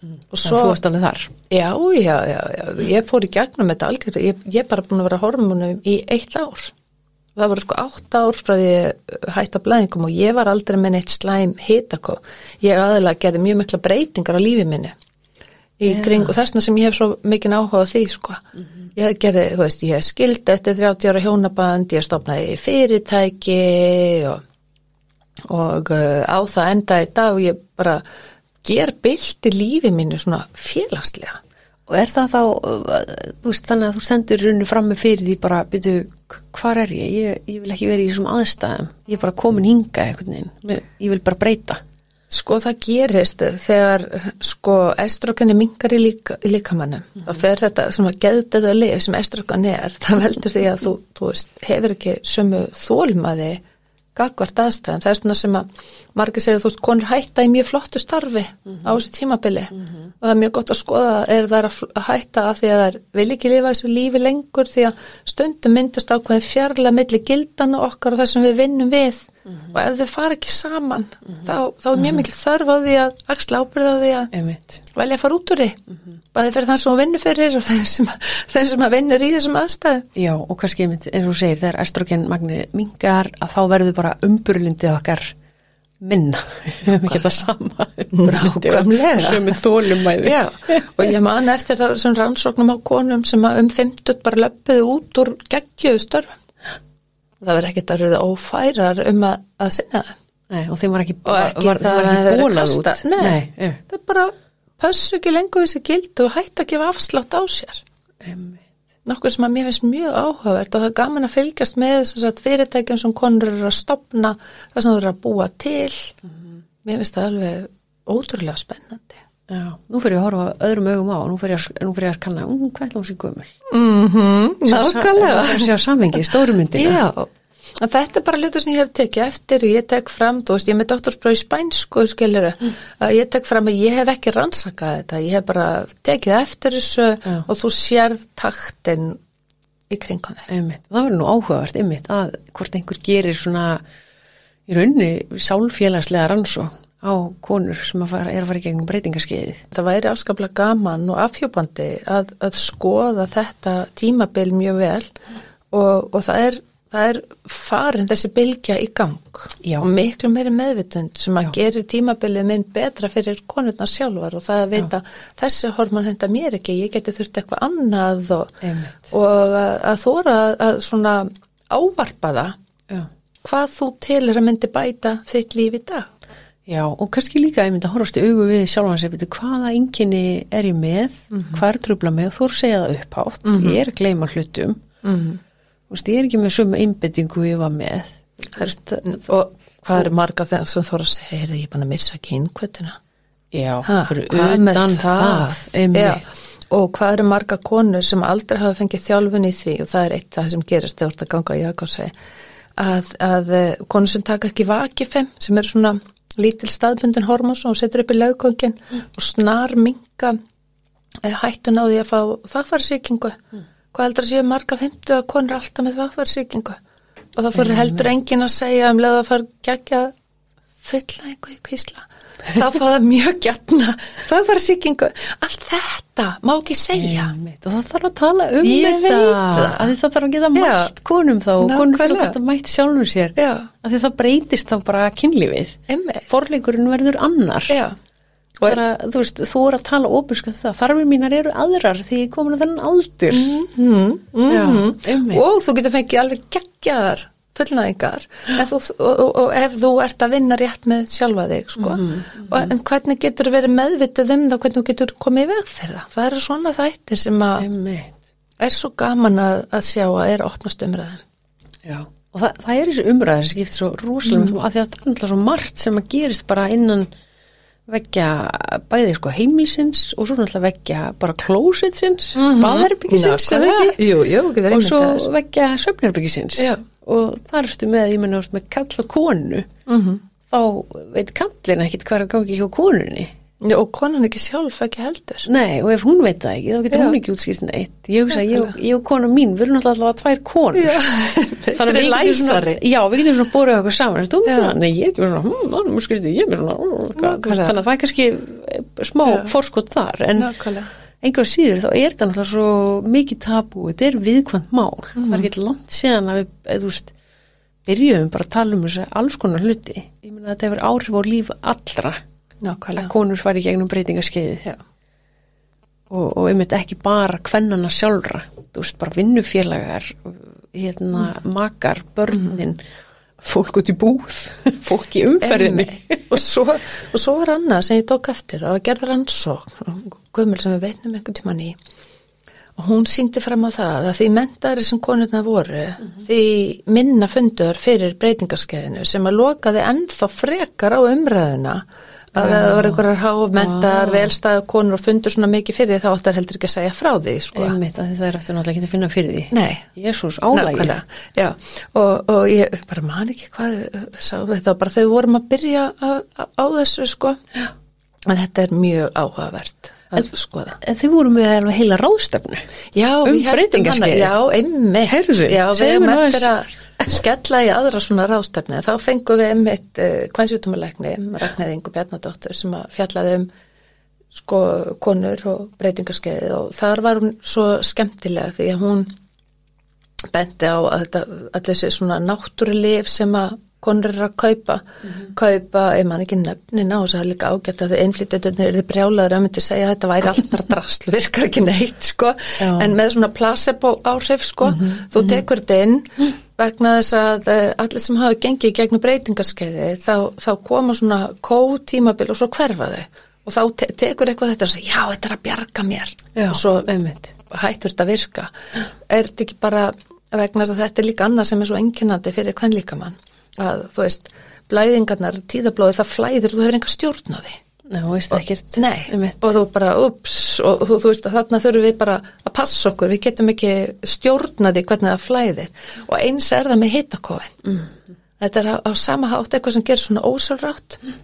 Speaker 1: Og svo, þú varst alveg þar?
Speaker 2: Já, já, já, já, ég fór í gegnum þetta algjörð, ég, ég er bara búin að vera hormonum í eitt ár. Það voru sko átt ár frá því hætt á blæðingum og ég var aldrei með neitt slæm hitakó. Ég aðalega gerði mjög mikla breytingar á lífi minni í yeah. kring og þessna sem ég hef svo mikið áhuga því sko. Mm -hmm. Ég gerði, þú veist, ég skildi eftir 30 ára hjónaband, ég stopnaði fyrirtæki og, og uh, á það enda í dag og ég bara ger bylti lífi mínu svona félagslega
Speaker 1: Og er það þá, þú veist, þannig að þú sendur runni fram með fyrir því bara, byrju, hvar er ég? ég? Ég vil ekki vera í þessum aðstæðum, ég er bara komin hinga eitthvað ég vil bara breyta.
Speaker 2: Sko það gerist þegar sko estrogenni mingar í, líka, í líkamannum mm -hmm. og fer þetta sem að geðdeða lif sem estrogen er, það veldur því að þú, þú veist, hefur ekki sömu þólmaði gagvart aðstæðum, það er svona sem að margir segja þú veist, konur hætta í mjög flottu starfi mm -hmm. á þessu tímabili mm -hmm. og það er mjög gott að skoða er það að hætta af því að það vil ekki lifa þessu lífi lengur því að stundum myndast ákveðin fjarlæg millir gildana okkar og það sem við vinnum við mm -hmm. og ef þau fara ekki saman þá, þá er mjög mikil þörf á því að axla ábyrða því að velja að fara út úr því mhm. Bæði fyrir þann sem vinnur fyrir og <laughs> þeim sem, þeim sem vinnur í þessum aðstæðu
Speaker 1: Já og kannski eins og segir þegar estrogenmagnir mingar að þá verður bara umburlindið okkar minna, <laughs> við hefum ekki það sama
Speaker 2: nákvæmlega.
Speaker 1: Sem er þólumæði
Speaker 2: Já, og ég man eftir það sem rannsóknum á konum sem um 50 bara löpuði út úr geggjöðu störfum. Það verður ekkert að rauða ófærar um að, að sinna það
Speaker 1: Nei, og þeim var ekki,
Speaker 2: var, ekki var, það var ekki bólað út. Nei, Nei það er bara pössu ekki lengur þessi gild og hætti að gefa afslátt á sér. Nokkur sem að mér finnst mjög áhugavert og það er gaman að fylgjast með fyrirtækjum sem konur eru að stopna það sem þú eru að búa til. Mm -hmm. mér finnst það alveg ótrúlega spennandi.
Speaker 1: Já, nú fyrir ég að horfa öðrum augum á nú fyrir ég, að kanna, um, er það sem gömul?
Speaker 2: -hmm, Nákvæmlega.
Speaker 1: Það er að sjá samvengið, stórumyndina
Speaker 2: Já, en þetta er bara hlutu sem ég hef tekið eftir og ég tek fram, þú veist, ég er með doktorsbráð í spænsku, skiluru, mm. að ég tek fram að ég hef ekki rannsakað þetta, ég hef bara tekið eftir þessu Já. og þú sérð taktin í kringum
Speaker 1: þig Það verður nú áhugavert, ymmit, að hvort einhver gerir svona í raunni sálfélagslega rannsó á konur sem fara, er að fara í gegnum breytingarskeiði.
Speaker 2: Það væri afskaplega gaman og afhjópandi að, að skoða þetta tímabil mjög vel og, og það, er, það er farin þessi bylgja í gang Já. og miklu meiri meðvitund sem að Já. gerir tímabilið minn betra fyrir konurna sjálfar og það að veita þessi hormon henda mér ekki, ég geti þurft eitthvað annað og, og að, að þóra að svona ávarpa það Já. hvað þú til er að myndi bæta þitt líf í dag.
Speaker 1: Já og kannski líka ég myndi að horfast í augu við sjálfansi hvaða ynginni er ég með mm -hmm. hvað er tröfla með og þú segja það upphátt mm -hmm. ég er að gleyma hlutum mm -hmm. Veist, ég er ekki með suma einbettingu ég var með.
Speaker 2: Herst, og hvað er marga þegar þú þóra að segja er ég bara að missa kynkvötina
Speaker 1: Já, ha, fyrir utan það, það
Speaker 2: og hvað eru marga konur sem aldrei hafa fengið þjálfun í því? Og það er eitt það sem gerist þegar þú ert að ganga í aðgáðsvegi að, að eh, konur sem taka ekki vakifem sem eru svona lítil staðbundin hormós og setur upp í laugkongin mm. og snar minga eh, hættun á því að fá þakkvarsíkingu mm. Hvað heldur að séu marga fymtu að konur alltaf með þakkvarsíkingu og það fyrir heldur engin að segja um leða að fara gegja fulla einhverju kvísla. Þá fá það mjög gætna það var síkingu, allt þetta má ekki segja.
Speaker 1: Og það þarf að tala um
Speaker 2: ég
Speaker 1: þetta að það. þarf að geta mætt konum þá og konum þarf að geta mætt sjálfur sér Já. að það breytist þá bara kynlífið. Forleikurinn verður annar. Já. Að, þú veist, þú er að tala ofinskuð það, þarfið mínar eru aðrar því ég komin að þennan aldur. Mm
Speaker 2: -hmm, mm -hmm. og þú getur fengið alveg geggjaðar fullnæðingar og, og, og ef þú ert að vinna rétt með sjálfa þig sko. mm -hmm. og, en hvernig getur þú verið meðvitað um það hvernig þú getur komið í veg fyrir það? Það eru svona þættir sem að er svo gaman að, að sjá að er opnast umræðum
Speaker 1: Já, og það, það er þessi umræðin sem skipt svo rosalega mm. að því að það er alltaf svo margt sem að gerist bara innan vekja bæðið sko heimilsins og svo náttúrulega vekja bara klósitsins, mm -hmm. baðherbyggisins
Speaker 2: og
Speaker 1: svo vekja söfnherbyggisins og þar ertu með, ég menna, með kall og konu. Mm -hmm. þá veit kallin ekkit hvað er að gangi hjá konunni
Speaker 2: Já, og konan ekki sjálf ekki heldur.
Speaker 1: Nei, og ef hún veit það ekki, þá getur Já. hún ekki útskýrt neitt. Ég hugsa, ég, ég og konu mín við erum alltaf tvær konur. <laughs>
Speaker 2: Þannig að við getum svona
Speaker 1: Já, við getum svona bórið okkur saman. Þú, Nei, ég er svona, hm, hann er skrítið ég er svona, Þannig að það er kannski eh, smá fórskot þar en Nákvæmlega. einhver síður þá er þetta náttúrulega svo mikið tabu, þetta er viðkvæmt mál. Mm. það er mhm. ekki langt síðan að við eða, þú veist, byrjuðum bara að tala um þessu alls konar hluti, ég meina að þetta hefur áhrif á líf allra
Speaker 2: Nákvæmlega.
Speaker 1: að konur fari gegnum breytingaskeiði og, og einmitt ekki bara kvennana sjálfra, þú veist, bara vinnufélagar hérna, mm. makar, börnin mm. fólk út í búð, <laughs> fólk í umferðinni.
Speaker 2: og, svo, og svo var annað sem ég tók eftir og gerði rannsókn, guðmjöl sem við veitnum einhvern tíman í og hún síndi fram á það að því mentari sem konurna voru, mm -hmm. því minna fundur fyrir breytingarskeiðinu sem að lokaði ennþá frekar á umræðuna að það var einhverjar hámentar, velstæðu konur og fundur svona mikið fyrir því þá áttar heldur ekki að segja frá því sko.
Speaker 1: Einmitt að það er eftir náttúrulega ekki að finna fyrir því.
Speaker 2: Nei.
Speaker 1: Jésús, álægið
Speaker 2: og, og ég bara man ekki hvað sá við þá, bara þau vorum að byrja að, á þessu sko. En þetta er mjög áhugavert
Speaker 1: skoða. En þið voru með heila ráðstöfnu um breytingarskeið.
Speaker 2: Já, einmitt.
Speaker 1: Herðu,
Speaker 2: Já, við erum eftir að skella í aðra svona rástefni þá fengum við um eitt uh, eh, kvænsjútumalegni, Ragnæði Ingu Bjarnadóttur sem að fjallaði um sko konur og breytingarskeiði og þar var hún svo skemmtilega því að hún bendi á að þetta allir þessi svona náttúrulif sem að konur eru að kaupa mm -hmm. kaupa, ég man ekki nefnina og það er líka ágætt að það einflýtjandunir eru brjálaður að myndi segja að þetta væri allt bara drasl <laughs> virkar ekki neitt sko Já. en með svona placebo áhrif sko mm -hmm. þú tekur þetta inn vegna þess að eh, allir sem hafa gengið gegnum breytingarskeiði þá, þá koma svona kótímabil og svo hverfaði og þá te tekur eitthvað þetta og segja já þetta er að bjarga mér
Speaker 1: já,
Speaker 2: og svo
Speaker 1: einmitt.
Speaker 2: hættur þetta að virka er þetta ekki bara vegna þess að þetta er líka annað sem er svo enginandi fyrir hvern líka mann að þú veist blæðingarnar, tíðablóði það flæðir og þú hefur enga stjórn á því
Speaker 1: Nei, þú veist ekkert.
Speaker 2: Nei, og þú bara, ups, og þú, þú veist að þarna þurfum við bara að passa okkur, við getum ekki stjórnaði hvernig það flæðir og eins er það með hitakofin. Mm. Þetta er á, á sama hátt eitthvað sem gerir svona ósálrátt mm.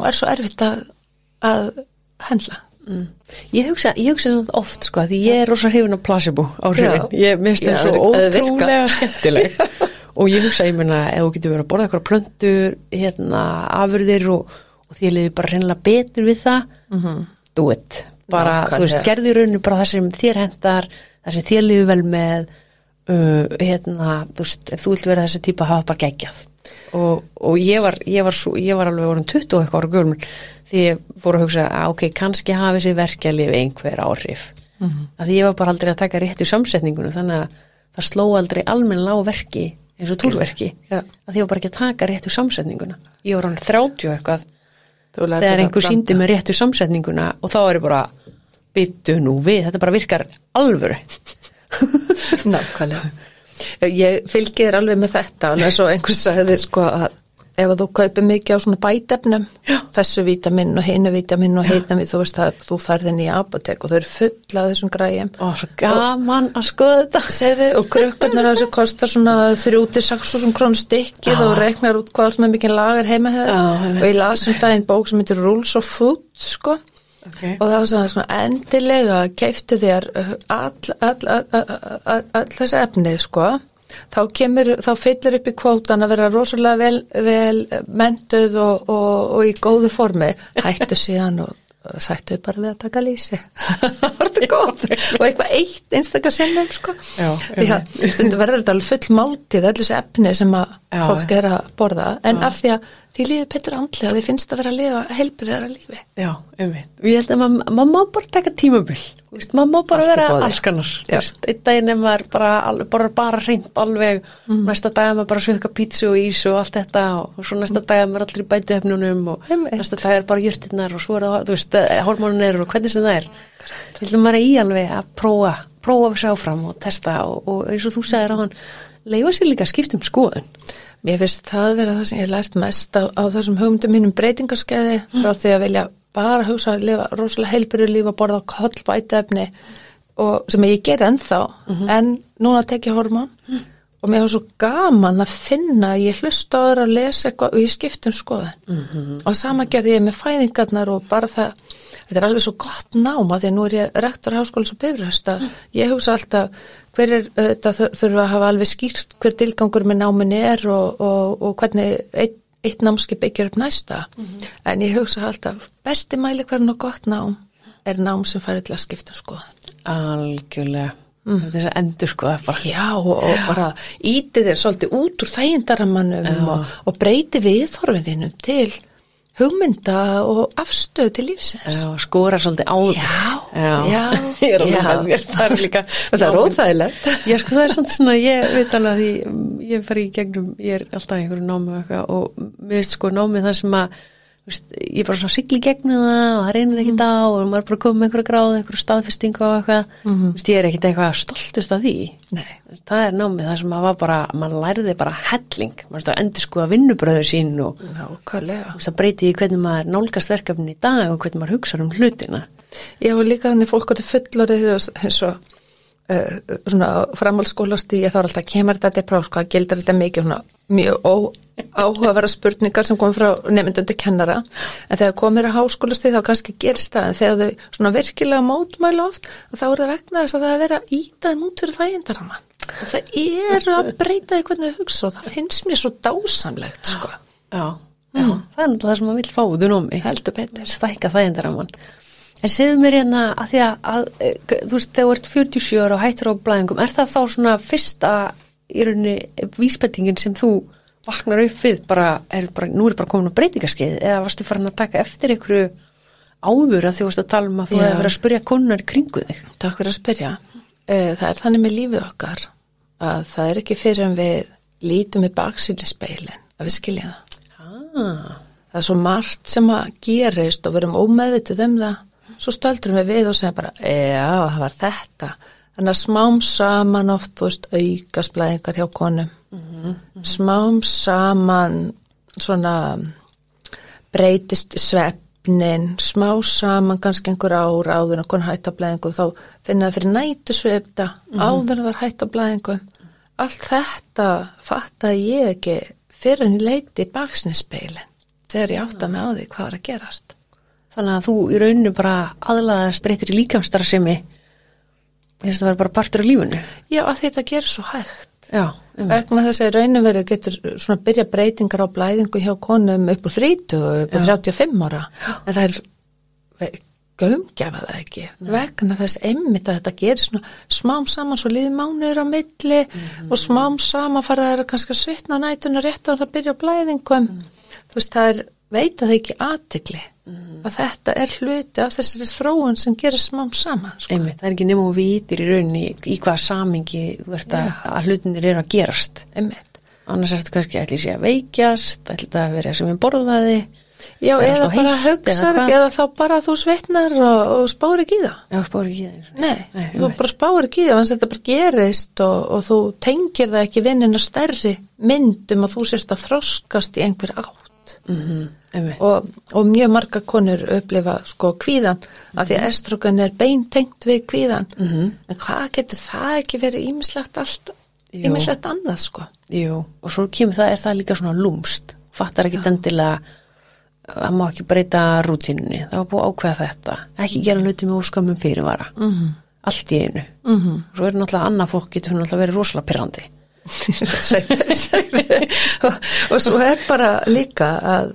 Speaker 2: og er svo erfitt að, að hendla.
Speaker 1: Mm. Ég hugsa, ég hugsa þetta oft sko, því ég er rosa hrifin af placebo á hrifin. Ég minnst það svo ótrúlega skemmtileg. <laughs> og ég hugsa, ég menna, ef þú getur verið að borða eitthvað plöntur, hérna, afurðir og og því liði bara reynilega betur við það mm -hmm. do it bara, Ná, þú veist, ja. gerði rauninu bara það sem þér hendar, það sem þér liði vel með uh, hérna, þú veist, ef þú vilt vera þessi típa hafa bara geggjað og, og ég, var, ég, var svo, ég var alveg orðin 20 og eitthvað ára gulmur því ég fór að hugsa að ok, kannski hafi þessi verkjalið einhver áhrif mm -hmm. því ég var bara aldrei að taka rétt í samsetningunum þannig að það sló aldrei almenna lág verki eins og túrverki ja. að því var bara ekki að taka rétt í samsetninguna. Ég var hann 30 eitthvað. Þegar einhver síndi með réttu samsetninguna og þá er ég bara byttu nú við, þetta bara virkar alvöru. <laughs>
Speaker 2: Nákvæmlega. Ég fylgir alveg með þetta en þess að einhvers sagði sko að ef þú kaupir mikið á svona bætefnum þessu vítamin og heinu vítamin og heina við, þú veist að þú ferðin í apotek og þau eru fulla af þessum græjum.
Speaker 1: Og gaman að skoða þetta.
Speaker 2: Segði, og krukkurnar þessu kostar svona 36.000 krónu stykkið og reiknar út hvað er með mikið lagar heima hefur og ég lasum það einn bók sem heitir Rules of Food sko. Okay. og það var svona, svona endilega keiftu þér all, all, all, all þessi efnið sko þá kemur, þá fyllir upp í kvótan að vera rosalega vel, vel mentuð og, og, og í góðu formi, hættu síðan og sættu bara við að taka lísi <laughs> og eitthvað eitt einstakar sinnum sko. Já, stundu verður þetta alveg full máltið allir þessi efni sem að Já, fólk er að borða. En Já. af því að því líður betur andlega, því finnst að vera að lifa heilbriðara lífi.
Speaker 1: Já, umveit. Ég held að maður má bara taka tímabill, maður má bara vera allskannar. Eitt daginn er maður bara, bara, bara reynd alveg, mm. næsta dag er maður bara að söka pítsu og ís og allt þetta og, og svo næsta dag er maður allir í bætihefnunum og umveit. næsta dag er bara jörtinnar og svo er það, þú veist, eh, hormónunir og hvernig sem það er. Ég held að maður er í alveg að prófa, prófa að sjá fram og testa og, og eins og þú sagðir á hann, leifa sér líka skiptum skoðun.
Speaker 2: Mér finnst það vera það sem ég lært mest á, á þessum hugmyndum mínum breytingarskeiði mm. frá því að vilja bara hugsa að lifa rosalega heilbyrju líf að borða koll bætefni og sem ég ger ennþá mm -hmm. en núna tek ég hormón mm. og mér finnst svo gaman að finna ég hlusta á það að lesa eitthvað og ég skiptum skoðan -hmm. og sama gerði ég með fæðingarnar og bara það þetta er alveg svo gott náma því að nú er ég rektor háskólis og bifröst að ég hugsa alltaf hver er, þetta þurfa að hafa alveg skýrt hver tilgangur með náminni er og, og, og hvernig eitt, eitt námski byggjar upp næsta. Mm -hmm. en ég hugsa alltaf besti mæli hvernig og gott nám er nám sem færi til að skipta sko
Speaker 1: Algjörlega. Mm. þess að endur sko
Speaker 2: Já og, og bara íti þér svolítið út úr þægindaramannum og breyti við þorfiðinu til hugmynda og afstöð til lífsins.
Speaker 1: Já, skora svolítið á
Speaker 2: það. Já, já, já. <laughs>
Speaker 1: Ég er alveg með mér, <laughs> það er líka.
Speaker 2: það er óþægilegt. <laughs>
Speaker 1: Já, sko það er svona svona, ég veit alveg að því, ég fari í gegnum, ég er alltaf einhverju námi og mér veist sko námið það sem að Veist, ég bara svona sigli gegnum það og það reynir ekkit á og maður bara komið með einhverja gráð, einhverju staðfestingu og eitthvað. Mm -hmm. Veist, ég er ekkit eitthvað stoltust af því. Veist, það er námið það sem maður var bara maður læriði bara helling. Maður endur sko að vinnubröðu sín og það breyti í hvernig maður nálgast verkefni í dag og hvernig maður hugsa um hlutina.
Speaker 2: Já og líka þannig fólk átti fullorið eins og svona framhaldsskólasti ég þá er alltaf kemur þetta til próf sko að gildur þetta mikið svona mjög áhugaverða spurningar sem kom frá nefndundi kennara. En þegar komir að háskólastið þá kannski gerst það. En þegar þau svona virkilega mótmælu oft þá er það vegna þess að það er að íta þeim út fyrir þægindaraman og það er að breyta því hvernig þau hugsa og það finnst mér svo dásamlegt sko.
Speaker 1: Já, já. Mm. það er náttúrulega það sem maður vil fá út um mig
Speaker 2: heldur betur.
Speaker 1: Stækka þægindaraman En segðu mér hérna að því að, að þú veist, þegar þú ert 47 ára og hættir á blæðingum, er það þá svona fyrsta í rauninni vísbendingin sem þú vaknar upp við bara, er bara nú er bara komin á breytingarskeið eða varstu farin að taka eftir einhverju áður að því varst að tala um að þú hefur verið að spyrja konar kringu þig?
Speaker 2: Takk fyrir að spyrja. Eh, það er þannig með lífið okkar að það er ekki fyrir en við lítum í baksýli speilin að við skilja það. Ah. það er svo margt sem að gerist og verum ómeðvituð um það. Svo stöldurum við við og segja bara já, það var þetta þannig að smám saman oft, veist, aukasblæðingar hjá konum mm -hmm. smám saman svona breytist svefnin smá saman kannski einhver ár áður en konar hættablaðingu þá finna það fyrir nætu svefta mm -hmm. áður en það er hættablaðingu allt þetta fatta ég ekki fyrir en ég leiti í baksninspeilin þegar ég átta mig á því hvað er að gerast
Speaker 1: Þannig að þú í rauninu bara aðlaðast breytir í líkamstarfsemi þess að það verður bara partur af lífunni
Speaker 2: Já, að þetta gerir svo hægt
Speaker 1: Já,
Speaker 2: vegna þess að raunveru getur svona byrja breytingar á blæðingu hjá konum upp úr 30, upp úr 35 ára Já. en það er gömgjafa það ekki Nei. vegna þess einmitt að þetta gerir svona smám saman svo liði mánuður á milli mm. og smám saman fara það kannski að svitna á nætuna rétt á að byrja blæðingum mm. þú veist það er veita það ekki aðtikli mm. að þetta er hluti af þessari þróun sem gerir smám saman
Speaker 1: sko. Einmitt, það er ekki og vitir í rauninni í hvaða samingi að, að hlutinir eru að gerast
Speaker 2: Einmitt.
Speaker 1: annars er þetta kannski að ætla í sig að veikjast ætla að vera sem við borðaði
Speaker 2: Já, eða bara hugsaður eða, eða þá bara þú sveitnar og, og spári ekki í það
Speaker 1: Já, spári ekki í það
Speaker 2: Nei, Nei þú bara spári ekki í það, þannig að þetta bara gerist og, og þú tengir það ekki vinnina stærri myndum að þú sérst að þroskast í einhver átt
Speaker 1: mm -hmm
Speaker 2: og, og mjög marga konur upplifa sko kvíðan mm -hmm. af því að estrogen er beintengt við kvíðan
Speaker 1: mm -hmm.
Speaker 2: en hvað getur það ekki verið ímislegt allt, ímislegt annað sko?
Speaker 1: Jú, og svo kemur það, er það líka svona lúmst, fattar ekki endilega að má ekki breyta rútinunni, það var búið ákveða þetta. Ekki gera hluti með úrskamum fyrirvara.
Speaker 2: -hmm.
Speaker 1: allt í einu.
Speaker 2: Mhm.
Speaker 1: svo er náttúrulega annað fólk getur náttúrulega verið rosalega pyrrandi
Speaker 2: og, og svo er bara líka að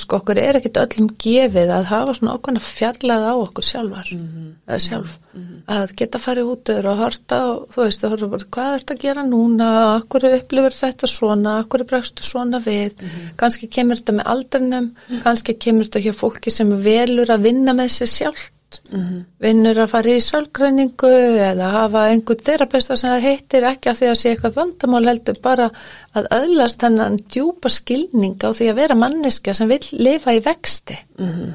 Speaker 2: sko okkur er ekkit öllum gefið að hafa svona okkurna fjarlæð á okkur sjálfar
Speaker 1: mm -hmm.
Speaker 2: sjálf. Mm -hmm. að geta farið út og horta og þú veist bara, hvað er þetta að gera núna? Okkur upplifir þetta svona? Okkur bregstu svona við?
Speaker 1: Mm -hmm.
Speaker 2: kannski kemur þetta með aldrinum kannski kemur þetta hjá fólki sem velur að vinna með sér sjálf
Speaker 1: mm -hmm.
Speaker 2: vinnur að fara í sálgræningu eða hafa einhvern þerapista sem það heitir ekki af því að sé eitthvað vandamál heldur bara að öðlast hennan djúpa skilning á því að vera manneska sem vil lifa í vexti
Speaker 1: mm -hmm.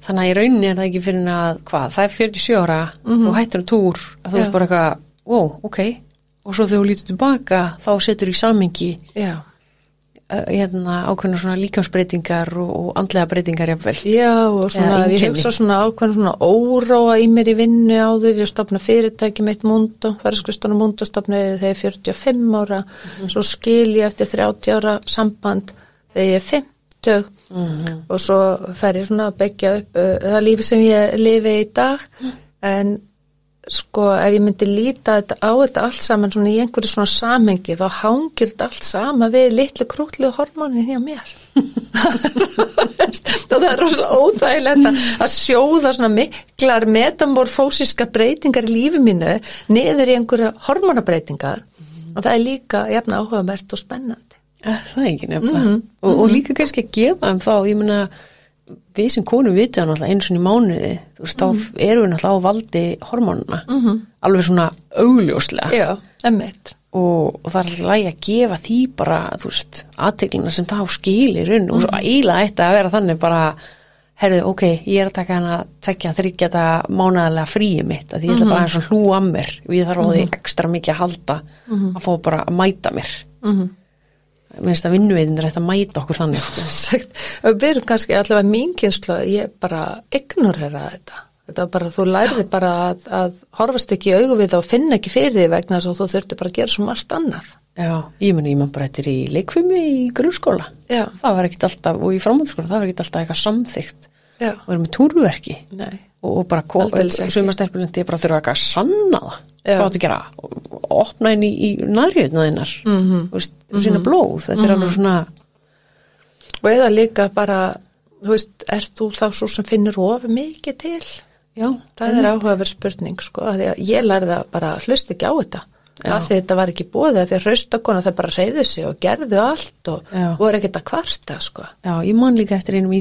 Speaker 1: Þannig að í rauninni er það ekki fyrir að hvað, það er 47 ára mm -hmm. og hættir á túr að þú er bara eitthvað, wow, ok og svo þegar þú lítur tilbaka þá setur þú í samingi
Speaker 2: Já
Speaker 1: hérna, ákveðna svona líkansbreytingar og, og andlega breytingar jáfnvel.
Speaker 2: Já og svona, ég hugsa svona ákveðna svona óróa í mér í vinnu á því, ég stopna fyrirtæki meitt múndu, færiskristunum múndu stopnaði þegar ég er 45 ára, mm -hmm. svo skil ég eftir 30 ára samband þegar ég er 50
Speaker 1: mm -hmm.
Speaker 2: og svo fer ég svona að byggja upp uh, það lífi sem ég lifi í dag, mm. en sko ef ég myndi líta þetta, á þetta allt saman svona í einhverju svona samengi þá hangir þetta allt sama við litlu krútlu hormónin hjá mér <laughs> það er rosalega óþægilegt að sjóða svona miklar metamorfósiska breytingar í lífi mínu niður í einhverju hormónabreitingar mm. og það er líka jafn áhugavert og spennandi
Speaker 1: Það er ekki nefnilega. Mm -hmm. og, og líka kannski að gefa þeim þá, ég meina, við sem konum vitið náttúrulega eins og í mánuði, þú veist, mm -hmm. þá erum við náttúrulega á valdi hormónuna, mm -hmm. alveg svona augljóslega.
Speaker 2: Já, emmitt.
Speaker 1: Og, og það er alltaf lægi að gefa því bara, þú veist, aðteglina sem þá skilir unn og svo eiginlega ætti að vera þannig bara, herðu, ok, ég er að taka hana tvekja, þryggja þetta mánaðarlega fríi mitt, að ég ætla bara og hlú að mér og ég þarf á því ekstra mikið að halda að fá bara að mæta mér minnst að vinnuveitinn er eftir að mæta okkur þannig. <laughs>
Speaker 2: Við erum kannski allavega mín kynslu ég bara ignorera þetta. Þetta er bara, þú lærið bara að, að horfast ekki í augu við og finna ekki fyrir því vegna þess að þú þurfti bara að gera svo margt annar
Speaker 1: Já, ég menn, ég menn bara er í leikfumi í grunnskóla. Það var ekkit alltaf, og í framhaldsskóla það var ekkit alltaf eitthvað samþygt.
Speaker 2: Já.
Speaker 1: og erum með túrverki.
Speaker 2: Nei.
Speaker 1: Og, bara sumastelpulendi bara þurfa eitthvað að sanna það. Hvað áttu að gera? Og opna inn í, í næriðna þinnar mm -hmm. og sína
Speaker 2: Mhm.
Speaker 1: blóð, þetta er alveg svona
Speaker 2: og eða líka bara þú veist, ert þú þá svo sem finnur ofi mikið til?
Speaker 1: Já,
Speaker 2: það er áhugaverð spurning sko að að ég lærði að bara hlusta ekki á þetta af því þetta var ekki bóðið því að raustakona það bara reyðu sig og gerðu allt og
Speaker 1: Já.
Speaker 2: voru ekkert að kvarta sko
Speaker 1: Já, ég man líka eftir einum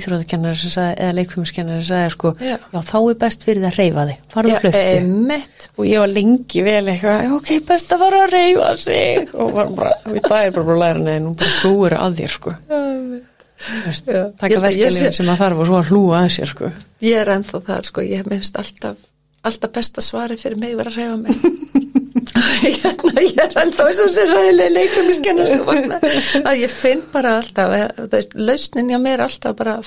Speaker 1: sagði, eða leikfumskennari sem sagði sko,
Speaker 2: Já.
Speaker 1: já, þá er best fyrir það að reyfa þig, farðu að hlöftu.
Speaker 2: einmitt.
Speaker 1: Og ég var lengi vel eitthvað, ok, best að fara að reyfa sig. <laughs> Og var bara, við það er bara bara að læra neðin, hún bara hlúur að þér, sko.
Speaker 2: Held að sé-
Speaker 1: sem að þarf og svo að hlúa að sér, sko.
Speaker 2: Ég er ennþá þar sko, ég minnst alltaf, alltaf besta svari fyrir mig var að reyfa mig. <laughs> hérna, ég er ennþá eins og sér ræðilega leikum í skennur sem vakna. Að ég finn bara alltaf, eh, lausnin hjá mér er alltaf bara.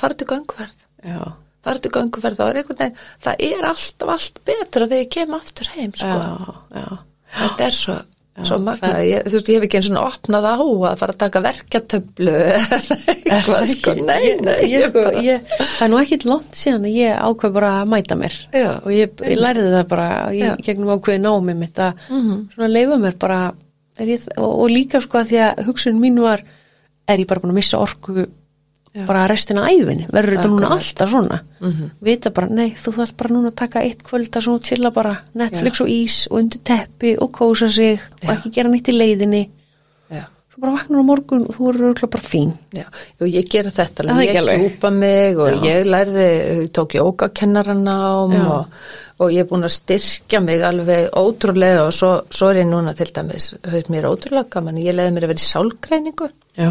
Speaker 1: Já,
Speaker 2: Fara til gönguverð, þá er einhvern veginn, það er alltaf allt betra þegar ég kem aftur heim sko.
Speaker 1: já, já.
Speaker 2: Þetta er svo, svo magna. Ég, þú veist, ég hef ekki eins og opnað á að fara að taka verkjatöflu eða eitthvað sko. Nei, nei,
Speaker 1: ég,
Speaker 2: ég
Speaker 1: sko, ég, það er nú ekkit langt síðan að ég ákveð bara að mæta mér
Speaker 2: Já.
Speaker 1: og ég, ég læriði það bara
Speaker 2: Já.
Speaker 1: gegnum ákveði námi mitt að svona leifa mér bara ég, og, og líka sko að því að hugsun mín var er ég bara búin að missa orku
Speaker 2: Já.
Speaker 1: bara restina af æfinni, verður þetta núna alltaf svona? Vita bara, nei, þú þarf bara núna að taka eitt kvöld að svona chilla bara. Netflix og ís og undir teppi og kósa sig og
Speaker 2: Já.
Speaker 1: ekki gera nýtt í leiðinni.
Speaker 2: Já.
Speaker 1: svo bara vaknar á morgun og þú eru örugglega bara fín.
Speaker 2: Já, Jú, ég gera þetta
Speaker 1: ekki
Speaker 2: ég hjúpa mig og
Speaker 1: Já.
Speaker 2: ég lærði, tók jógakennaranám
Speaker 1: Já.
Speaker 2: og, og ég er búin að styrkja mig alveg ótrúlega og svo, svo er ég núna til dæmis, heit mér ótrúlega gaman, ég leiði mér að vera í sálgreiningu.
Speaker 1: Já,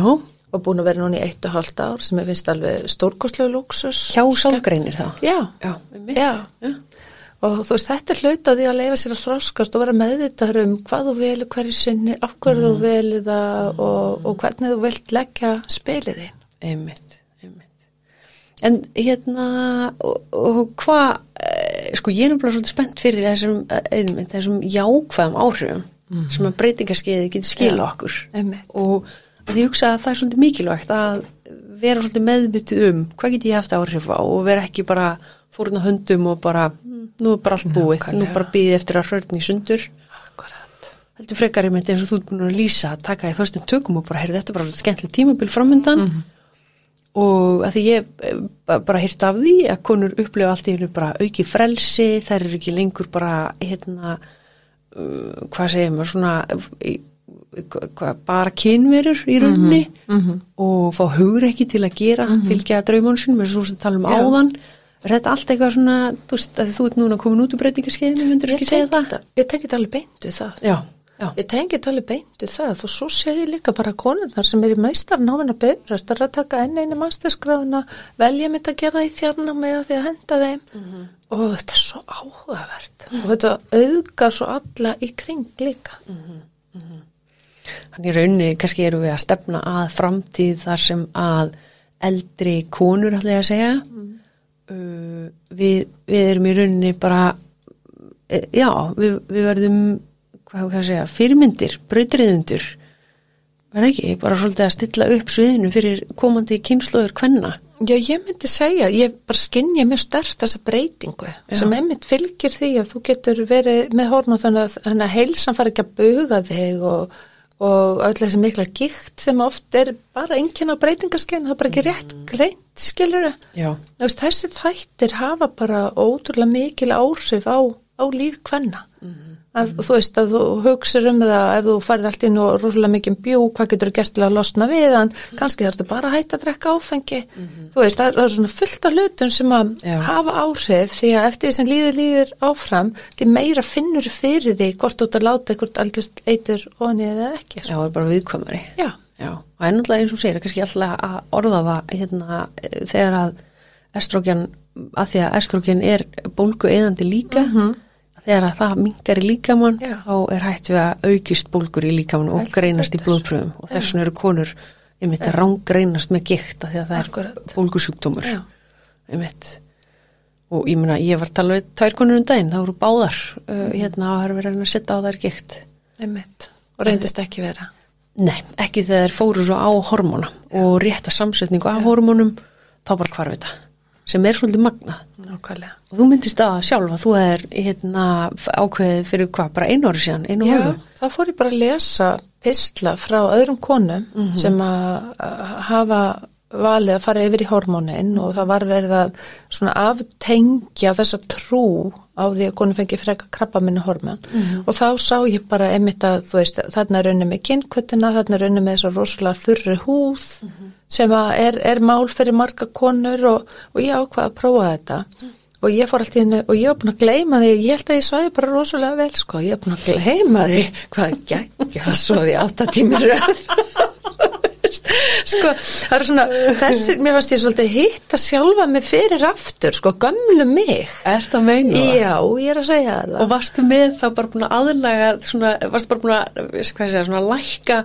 Speaker 2: og búin að vera núna í eitt og hálft ár sem ég finnst alveg stórkostlegu lúksus.
Speaker 1: hjá sálgreinir þá
Speaker 2: Já,
Speaker 1: Já,
Speaker 2: já.
Speaker 1: Já.
Speaker 2: Og þú veist, þetta er hlut á því að leifa sér að þroskast og vera meðvitaður um hvað þú velur hverju sinni, af hverju þú velur það og, og hvernig þú vilt leggja spilið þín.
Speaker 1: einmitt, einmitt en hérna og, og hvað eh, sko ég er náttúrulega svolítið spennt fyrir þessum eh, einmitt, þessum jákvæðum áhrifum sem að breytingarskeiði getur skila okkur
Speaker 2: einmitt.
Speaker 1: og að ég hugsa að það er svolítið mikilvægt að vera svolítið meðbyttuð um hvað get ég haft áhrif á og vera ekki bara fórna höndum og bara "Mm, nú er bara allt búið, nú bara býði eftir að hrörn í sundur.
Speaker 2: Akkurat.
Speaker 1: heldur frekar einmitt eins og þú ert búin að lýsa að taka í föstum tökum og bara, heyrðu, þetta er bara svolítið skemmtileg tímabil framöndan og að því ég eh, ba- bara hýrt af því að konur upplifa allt í hennu bara auki frelsi, þær eru ekki lengur bara hérna uh, hvað segir maður svona hva, bara kynverur í rauninni og fá hugur ekki til að gera fylgja draumónsin með svo sem tala um
Speaker 2: Já.
Speaker 1: áðan er þetta allt eitthvað svona þú veist að þú ert núna komin út úr breytingarskeiðinu myndur ekki segja það?
Speaker 2: Ég tengi þetta alveg beint við það.
Speaker 1: Já, já,
Speaker 2: Ég tengi þetta alveg beint við það og svo ég líka bara konurnar sem er í meistarnámin að byrjast það er að taka enn einu masterskráðuna velja mitt að gera það í fjarnámi að því að henda þeim og þetta er svo áhugavert og þetta auðgar svo alla í kring líka.
Speaker 1: Þannig í rauninni kannski eru við að stefna að framtíð þar sem að eldri konur ætla ég að segja. Uh, við, við erum í rauninni bara e, já, við, við verðum hvað hvað að segja, fyrirmyndir, brautriðundur verð ekki, bara svolítið að stilla upp sviðinu fyrir komandi kynnslóður kvenna.
Speaker 2: Já, ég myndi segja, ég bara skinja mjög stert þessa breytingu sem einmitt fylgir því að þú getur verið með að, þannig að heilsan fara ekki að buga þig og, og öll þessi mikla gikt sem oft er bara enginn á breytingarskeinu, það er bara ekki rétt greint, skilur þau? Þessi þættir hafa bara ótrúlega mikil áhrif á, á líf kvenna að þú veist að þú hugsir um það ef þú farið allt inn og rosalega mikið bjú, hvað getur þú gert til að losna við hann, kannski þarf þetta bara að hætta að drekka áfengi, þú veist, það er, svona fullt af hlutum sem að
Speaker 1: Já.
Speaker 2: hafa áhrif því að eftir því sem líður líður áfram, því meira finnur fyrir því hvort þú ert að láta eitthvað algjörst eitur onni eða ekki
Speaker 1: Já,
Speaker 2: sko.
Speaker 1: það er bara viðkvæmari.
Speaker 2: Já,
Speaker 1: Já, og en náttúrulega eins og þú segir, kannski alltaf að orða það hérna, þegar að estrógen, að að þegar að það mingar í líkamann,
Speaker 2: Já.
Speaker 1: þá er hægt við að aukist bólgur í líkamann og
Speaker 2: Heldur
Speaker 1: greinast í
Speaker 2: betur.
Speaker 1: blóðpröfum og þess vegna eru konur einmitt að rángreinast með gikt af því að það
Speaker 2: Akkúrat.
Speaker 1: er bólgusjúkdómur.
Speaker 2: Já,
Speaker 1: einmitt. Og ég meina, ég var að tala við tvær konur um daginn, það voru báðar uh, hérna að það er verið að setja á þær gikt.
Speaker 2: Einmitt. Og reyndist ekki vera.
Speaker 1: Nei, ekki þegar fóru svo á hormóna og rétta samsetningu af hormónum þá bara hvarf þetta sem er svolítið magnað.
Speaker 2: Nákvæmlega.
Speaker 1: Og þú myndist það að þú er hérna, ákveðið fyrir hvað, bara einu ári síðan einu
Speaker 2: Já,
Speaker 1: hálfu?
Speaker 2: þá fór ég bara að lesa pistla frá öðrum konum
Speaker 1: Mhm.
Speaker 2: sem að að hafa valið að fara yfir í hormónin og það var verið að svona aftengja þessa trú á því að konum fengi freka krabba minni hormón.
Speaker 1: Mhm.
Speaker 2: og þá sá ég bara einmitt að þú veist þarna raunni með kynnkvötina, þarna raunni með þessa rosalega þurri húð
Speaker 1: Mhm.
Speaker 2: sem að er, er mál fyrir marga konur og, og ég ákvað að prófa þetta. Og ég fór alltaf inn og ég var búin að gleyma því, ég held að ég svæði bara rosalega vel sko, ég var búin að gleyma því hvað geggja að sofi átta tímur röð <laughs> sko, það er svona þessi, mér fannst ég svolítið hitta sjálfa mig fyrir aftur, sko, gömlu mig
Speaker 1: Er það meina
Speaker 2: já, ég er að segja það
Speaker 1: Og varstu með þá bara búin að aðlaga svona, varstu bara búin að, hvað segja, svona lækka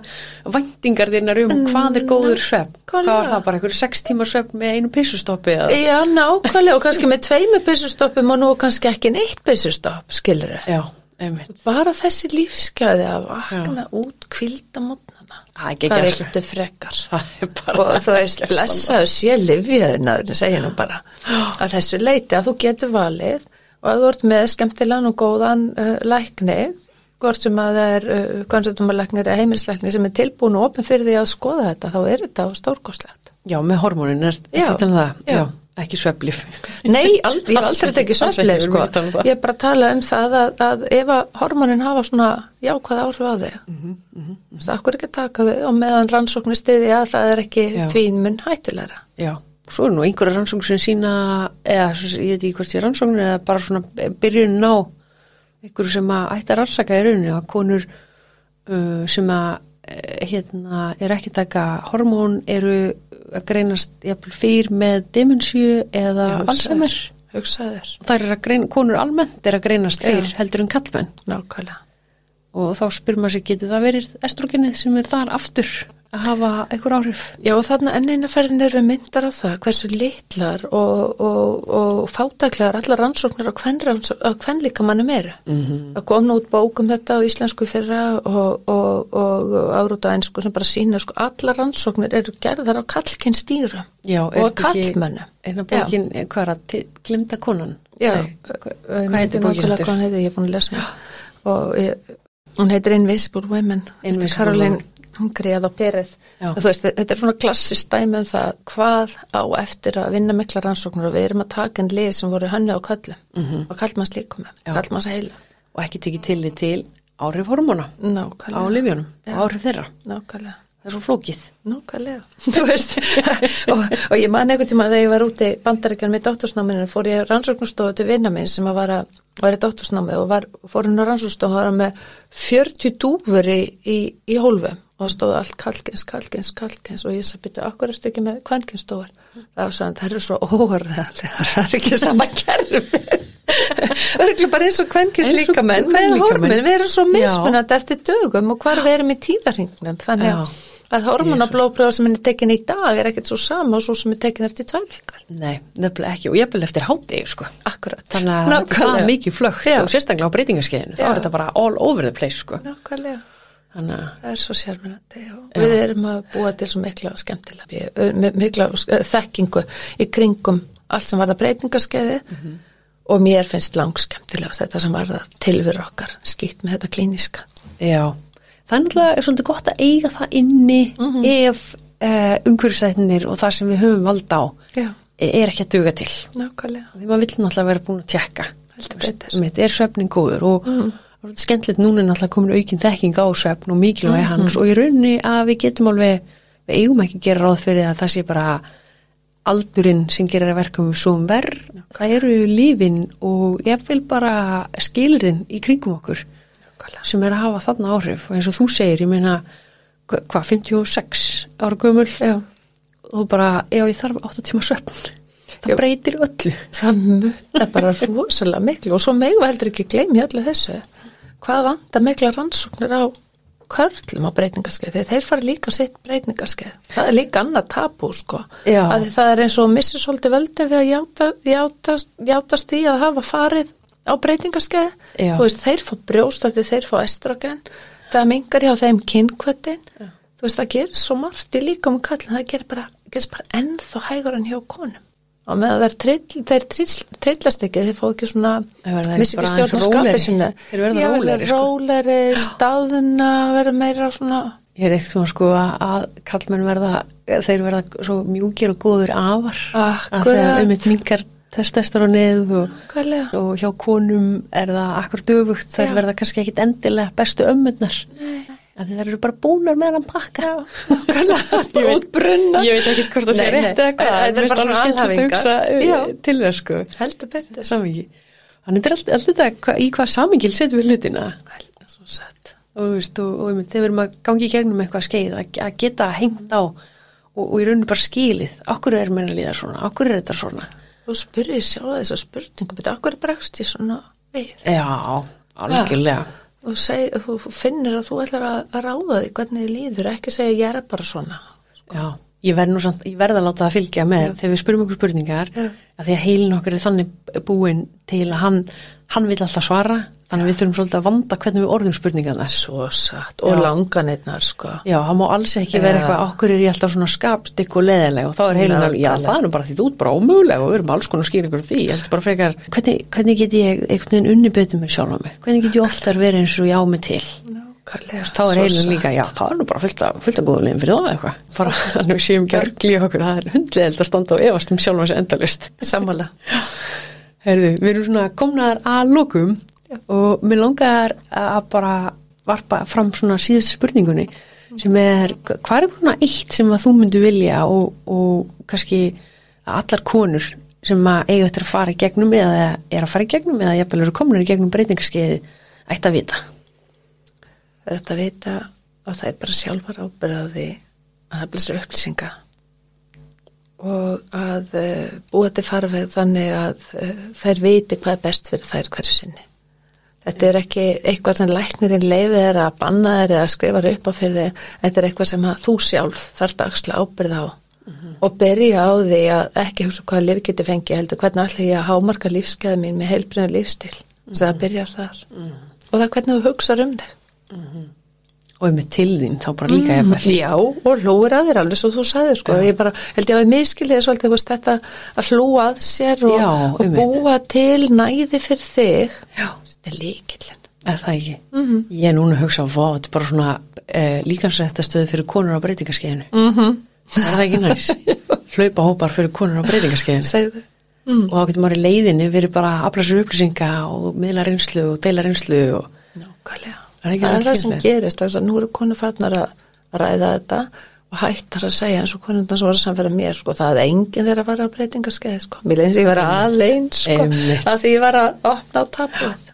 Speaker 1: væntingar þínar um hvað er góður svepp?
Speaker 2: hvað
Speaker 1: var
Speaker 2: það?
Speaker 1: bara, einhverju sex tímar svepp með einu pissustoppi eða?
Speaker 2: já, nákvæmlega, og kannski með tveimu byssustoppum og nú kannski ekki neitt byssustopp, skilur
Speaker 1: Já, einmitt.
Speaker 2: bara þessi lífsgæði að vakna út kvilda mótnana
Speaker 1: Það er
Speaker 2: viltu frekar? <laughs>
Speaker 1: Það er bara
Speaker 2: og þú veist, blessaðu sé livjaðinaður, segja nú bara. <gasps> Að þessu leiti að þú getur valið og að þú ert með skemmtilegan og góðan uh, lækni, hvort sem að það er uh, konsultumalæknir eða heimilislæknir sem er tilbúin og opin fyrir því að skoða þetta, þá er þetta stórkostlegt.
Speaker 1: Já, með hormónin er
Speaker 2: Já,
Speaker 1: til það,
Speaker 2: já.
Speaker 1: já, ekki svepplif.
Speaker 2: Nei, <laughs> al, ég
Speaker 1: Alls
Speaker 2: aldrei
Speaker 1: ekki, við
Speaker 2: sko.
Speaker 1: að.
Speaker 2: Ég er bara að tala um það að, að ef að hormonin hafa svona jákvæð áhrif á þig, mm -hmm, mm -hmm. akkur ekki að taka þau og meðan rannsóknir stiði að það er ekki
Speaker 1: Já.
Speaker 2: því mun hættulegra.
Speaker 1: Já, svo er nú einhverja rannsókn sem sína, eða ég veit ekki hvort ég rannsóknir eða bara svona byrjun á einhverju sem að ætti að rannsaka í rauninu að konur uh, sem að eh, hérna, er ekki að taka hormón eru að greinast jafnvel fyrir með demensju eða.
Speaker 2: Hugsaður,
Speaker 1: Það er að greina, konur almennt er að greinast
Speaker 2: Já.
Speaker 1: fyrir heldur en kallmenn
Speaker 2: nákvæmlega.
Speaker 1: og þá spyr maður sér getur það verið estrogenið sem er þar aftur að hafa einhver áhrif.
Speaker 2: Já og þarna enn eina ferðin eru myndar á það hversu litlar og, og, og fátaklegar allar rannsóknir á hvernlíkamannum eru. Mm -hmm. Það kom nú út bók um þetta á íslensku fyrra og, og, og, og árút á ennsku sem bara sína sko allar rannsóknir eru gerðar á kallkynstýrum
Speaker 1: Já, er
Speaker 2: og
Speaker 1: þetta
Speaker 2: kallmönnum.
Speaker 1: Einn af bókin, eh, hvað er það, glimta konan?
Speaker 2: Já,
Speaker 1: Nei,
Speaker 2: hvað
Speaker 1: hvað heitir bókin
Speaker 2: Hvað
Speaker 1: eftir?
Speaker 2: hann heitir, ég er búin að lesa hana. Og ég, hún heitir Invisible Women.
Speaker 1: Invisible Women.
Speaker 2: Hún greið á perið. Veist, þetta er svona klassist dæmi um það hvað á eftir að vinna mikla rannsóknir og við erum að taka en lið sem voru hönnu á köllu
Speaker 1: Mhm.
Speaker 2: og kallmanns líkum
Speaker 1: Já.
Speaker 2: kallmanns heila.
Speaker 1: Og ekki tekið til til áhrif hormóna á
Speaker 2: Nákvæmlega.
Speaker 1: lifjónum, áhrif þeirra.
Speaker 2: Nákvæmlega.
Speaker 1: Það er svo flókið.
Speaker 2: Nákvæmlega, <laughs> þú veist <laughs> og, og ég man einhvern tíma þegar ég var úti í bandaríkjan með dóttursnáminu fór ég rannsóknarstofu til vinna minn sem að var að var í dóttursnámi og var, fór hún á rannsóknarstofu og var með 40 dúfur í, í, í hólfum og það stóð allt kalkins, kalkins, kalkins og ég sagði byrja, akkur ertu ekki með kvenkinstofur þá sagði hann, það eru svo óharðarlega <laughs> það er ekki sama kerfi <laughs> Örgulega bara eins og kvenkins
Speaker 1: og
Speaker 2: líkamenn með
Speaker 1: kvenlíkamenn.
Speaker 2: hormin, við erum svo mismunandi eftir dögum og hvar við erum í tíðarhingnum þannig að að hormonablóðpröfa sem er tekin í dag er ekkert svo sama og svo sem er tekin eftir tvær vikar.
Speaker 1: Nei, nefnilega ekki. Og ég bel eftir hátegi, sko.
Speaker 2: Akkurat.
Speaker 1: Þannig að þetta er það mikið flögt
Speaker 2: Já.
Speaker 1: og sérstaklega á breytingarskeiðinu. Þá er þetta bara all over the place, sko.
Speaker 2: Nákvæmlega.
Speaker 1: Þannig að,
Speaker 2: Það er svo sérmennandi og við erum að búa til svo mikla og skemmtilega, með mikla sk- þekkingu í kringum allt sem var það breytingarskeiði
Speaker 1: Mhm.
Speaker 2: og mér finnst langskemmtilega þetta sem var það tilfyrir okkar skýtt með þetta klíniska.
Speaker 1: já. Það er náttúrulega svolítið gott að eiga það inni
Speaker 2: Mhm.
Speaker 1: ef uh, umhverfisætnir og það sem við höfum vald á
Speaker 2: Já,
Speaker 1: er ekki að duga til.
Speaker 2: nákvæmlega.
Speaker 1: Því maður vill náttúrulega vera búin að tjekka. Mitt, er svefning góður og það er skemmtilegt núna er náttúrulega komin aukinn þekking á svefn og mikilvægi mm -hmm. hans. Og í rauninni að við getum alveg, við eigum ekki að gera ráð fyrir að það sé bara aldurinn sem gerir að verka um svo um verð, það eru lífin og ég vil bara skilirinn í kringum okkur sem er að hafa þarna áhrif. Og eins og þú segir, ég meina hvað, 56 ára gömul? Já. og bara, já ég þarf 8 tíma söpn það breytir öllu.
Speaker 2: Það munna bara rosalega miklu. Og svo megum við heldur ekki gleymi allir þessu hvað vanda mikla rannsóknir á körlum á breytingarskeið? Þegar þeir fara líka sitt breytingarskeið. Það er líka annað tapu sko. Að það er eins og missir svolítið veldi við að játa, játa, játast í að hafa farið á breytingarskeið. Þú veist þeir fá brjóstöldi, þeir fá estrogen. Það mingar hjá þeim kynkvötin þú veist það gerir svo margt í líka um kallin það gerir bara, gerir bara ennþá hægur en hjá konum og með að þeir, trill, þeir trill, trillast ekki þeir fá ekki svona missi ekki stjórn á skapið sinna
Speaker 1: þeir verða róleri, sko.
Speaker 2: róleri staðuna verða meira svona
Speaker 1: ég er ekkert svona sko að kallmenn verða þeir verða svo mjúkir og góður afar. Að þegar um eitt mingar testosteronið og, og hjá konum er það akkur döfugt þær verða kannski ekkit endilega bestu ömmunnar að þær eru bara búnar með hann pakka
Speaker 2: útbrunna <laughs> <laughs>
Speaker 1: ég veit ekki hvort það sé rétt eða hvað
Speaker 2: það er bara svona
Speaker 1: alhafingar til það sko.
Speaker 2: Heldur betur.
Speaker 1: Þannig er alltaf þetta í hvað samingil setjum við hlutina? Og þú veist og, og þegar við erum að gangi í gegnum eitthvað skeið að geta hengt á og, og í rauninu bara skilið okkur er mér að líða svona, okkur er þetta svona?
Speaker 2: Þú spyrir sjá þess að spurningum, akkur bregst ég svona við?
Speaker 1: Já, algjörlega.
Speaker 2: Ja, þú, seg, þú finnir að þú ætlar að, að ráða því hvernig þið líður, ekki segja ég er bara svona.
Speaker 1: Sko. Já, ég verð nú samt, ég verð að láta það fylgja með Já. þegar við spyrum okkur spurningar, Já. að því að heilin okkur er þannig búin til að hann, hann vil alltaf svara Þannig að við þurfum svolítið að vanda hvernig við orðum spurningana.
Speaker 2: Svo satt og langanirnar sko.
Speaker 1: Já, það má alls ekki vera eitthvað, okkur er ég alltaf svona skapstikk og leðileg og þá er heilin alveg, já það er nú bara því þú út bara ómöguleg og við erum alls konar skýringur því. Ég held bara frekar, hvernig, hvernig get ég einhvern veginn unnibötu mig sjálf á mig? Hvernig get ég oftar verið eins og já mig til?
Speaker 2: Nákvæmlega.
Speaker 1: Þá er heilin líka, já það er nú bara fullt af, fullt af góðulegum fyrir það eitthvað. Þannig að við séum gergli okkur, það er hundlega að standa og efast um sjálf hans endalist.
Speaker 2: Sammála.
Speaker 1: Herðu, við erum svona komnaðar að lókum Já. Og mér langar að bara varpa fram svona síðustu spurningunni sem er, hvað er svona eitt sem að þú myndu vilja og, og kannski allar konur sem að eiga eftir að fara í gegnum eða er að fara í gegnum eða jafnvel eru komin í gegnum breytingarskeiði ætti að vita?
Speaker 2: Það er að vita og það er bara sjálfar ábyrðaði að það blisur upplýsinga. Og að uh, búa til farveg þannig að uh, þær viti hvað er best fyrir þær hverju sinni Þetta er ekki eitthvað sem læknirinn leifið er að banna þeir eða skrifa upp á fyrir þig. Þetta er eitthvað sem þú sjálf þarf dagslega ábyrð á mm -hmm. og berja á því að ekki hugsa hvaða lifi geti fengið heldur hvernig ætla ég að hámarka lífskeiða mín með heilbrina lífstil. Mm -hmm. Það byrjar þar. Mm -hmm. Og það er hvernig þú hugsaður um þig.
Speaker 1: Mhm. Og með til þín þá bara líka ég
Speaker 2: vel. Já, og hlúur að þér alveg svo þú sagði sko. Ég bara held ég að ég miskilði svolítið veist, þetta að hlúa að sér og, Já, og búa til næði fyrir þig.
Speaker 1: Já
Speaker 2: er líkillin.
Speaker 1: Er það ekki? Mm -hmm. Ég er núna að hugsa á hvað, þetta er bara svona eh, líkansrættastöðu fyrir konur á breytingarskeiðinu.
Speaker 2: Mm -hmm.
Speaker 1: Er það ekki næst? <laughs> Hlaupa hópar fyrir konur á breytingarskeiðinu.
Speaker 2: Segðu.
Speaker 1: Mm. Og þá getur maður í leiðinni verið bara að afla sér upplýsinga og miðla reynslu og deila reynslu. Og...
Speaker 2: Nákvæmlega. Það, það er það sem gerist, það er að nú eru konur farnar að ræða þetta og hættar að segja eins og konundan sem var að samfæra mér sko, það er enginn þeirra að fara á breytingarskeið sko, mér leins ég var aðlein sko, að því ég var að opna á tapuð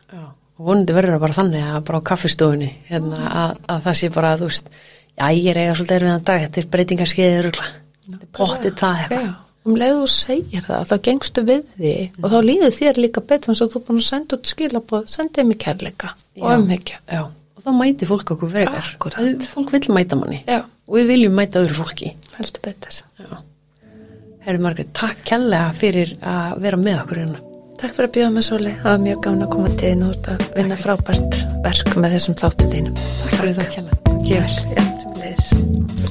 Speaker 1: og vonandi verður það bara þannig að bara á kaffistofunni hérna, að, að það sé bara að þú veist já ég er eiga svolítið erfiðan dag þetta er breytingarskeiður þetta er pottið það eitthvað
Speaker 2: um leið þú segir það þá gengstu við því mm. og þá líður þér líka betur eins og þú búin að senda út skilabóð sendið mig kærleika og umhyggja
Speaker 1: og þá mæti fólk okkur vegar fólk vil mæta manni.
Speaker 2: Já.
Speaker 1: og við viljum mæta öðru fólki.
Speaker 2: Heldur betur.
Speaker 1: Herri Margreit, takk kærlega fyrir að vera með okkur hérna.
Speaker 2: Takk fyrir að bjóða mig Sóli, það var mjög gáðin að koma til þín út að vinna frábært verk með þessum þáttu þínum.
Speaker 1: Takk fyrir það, Kjalla.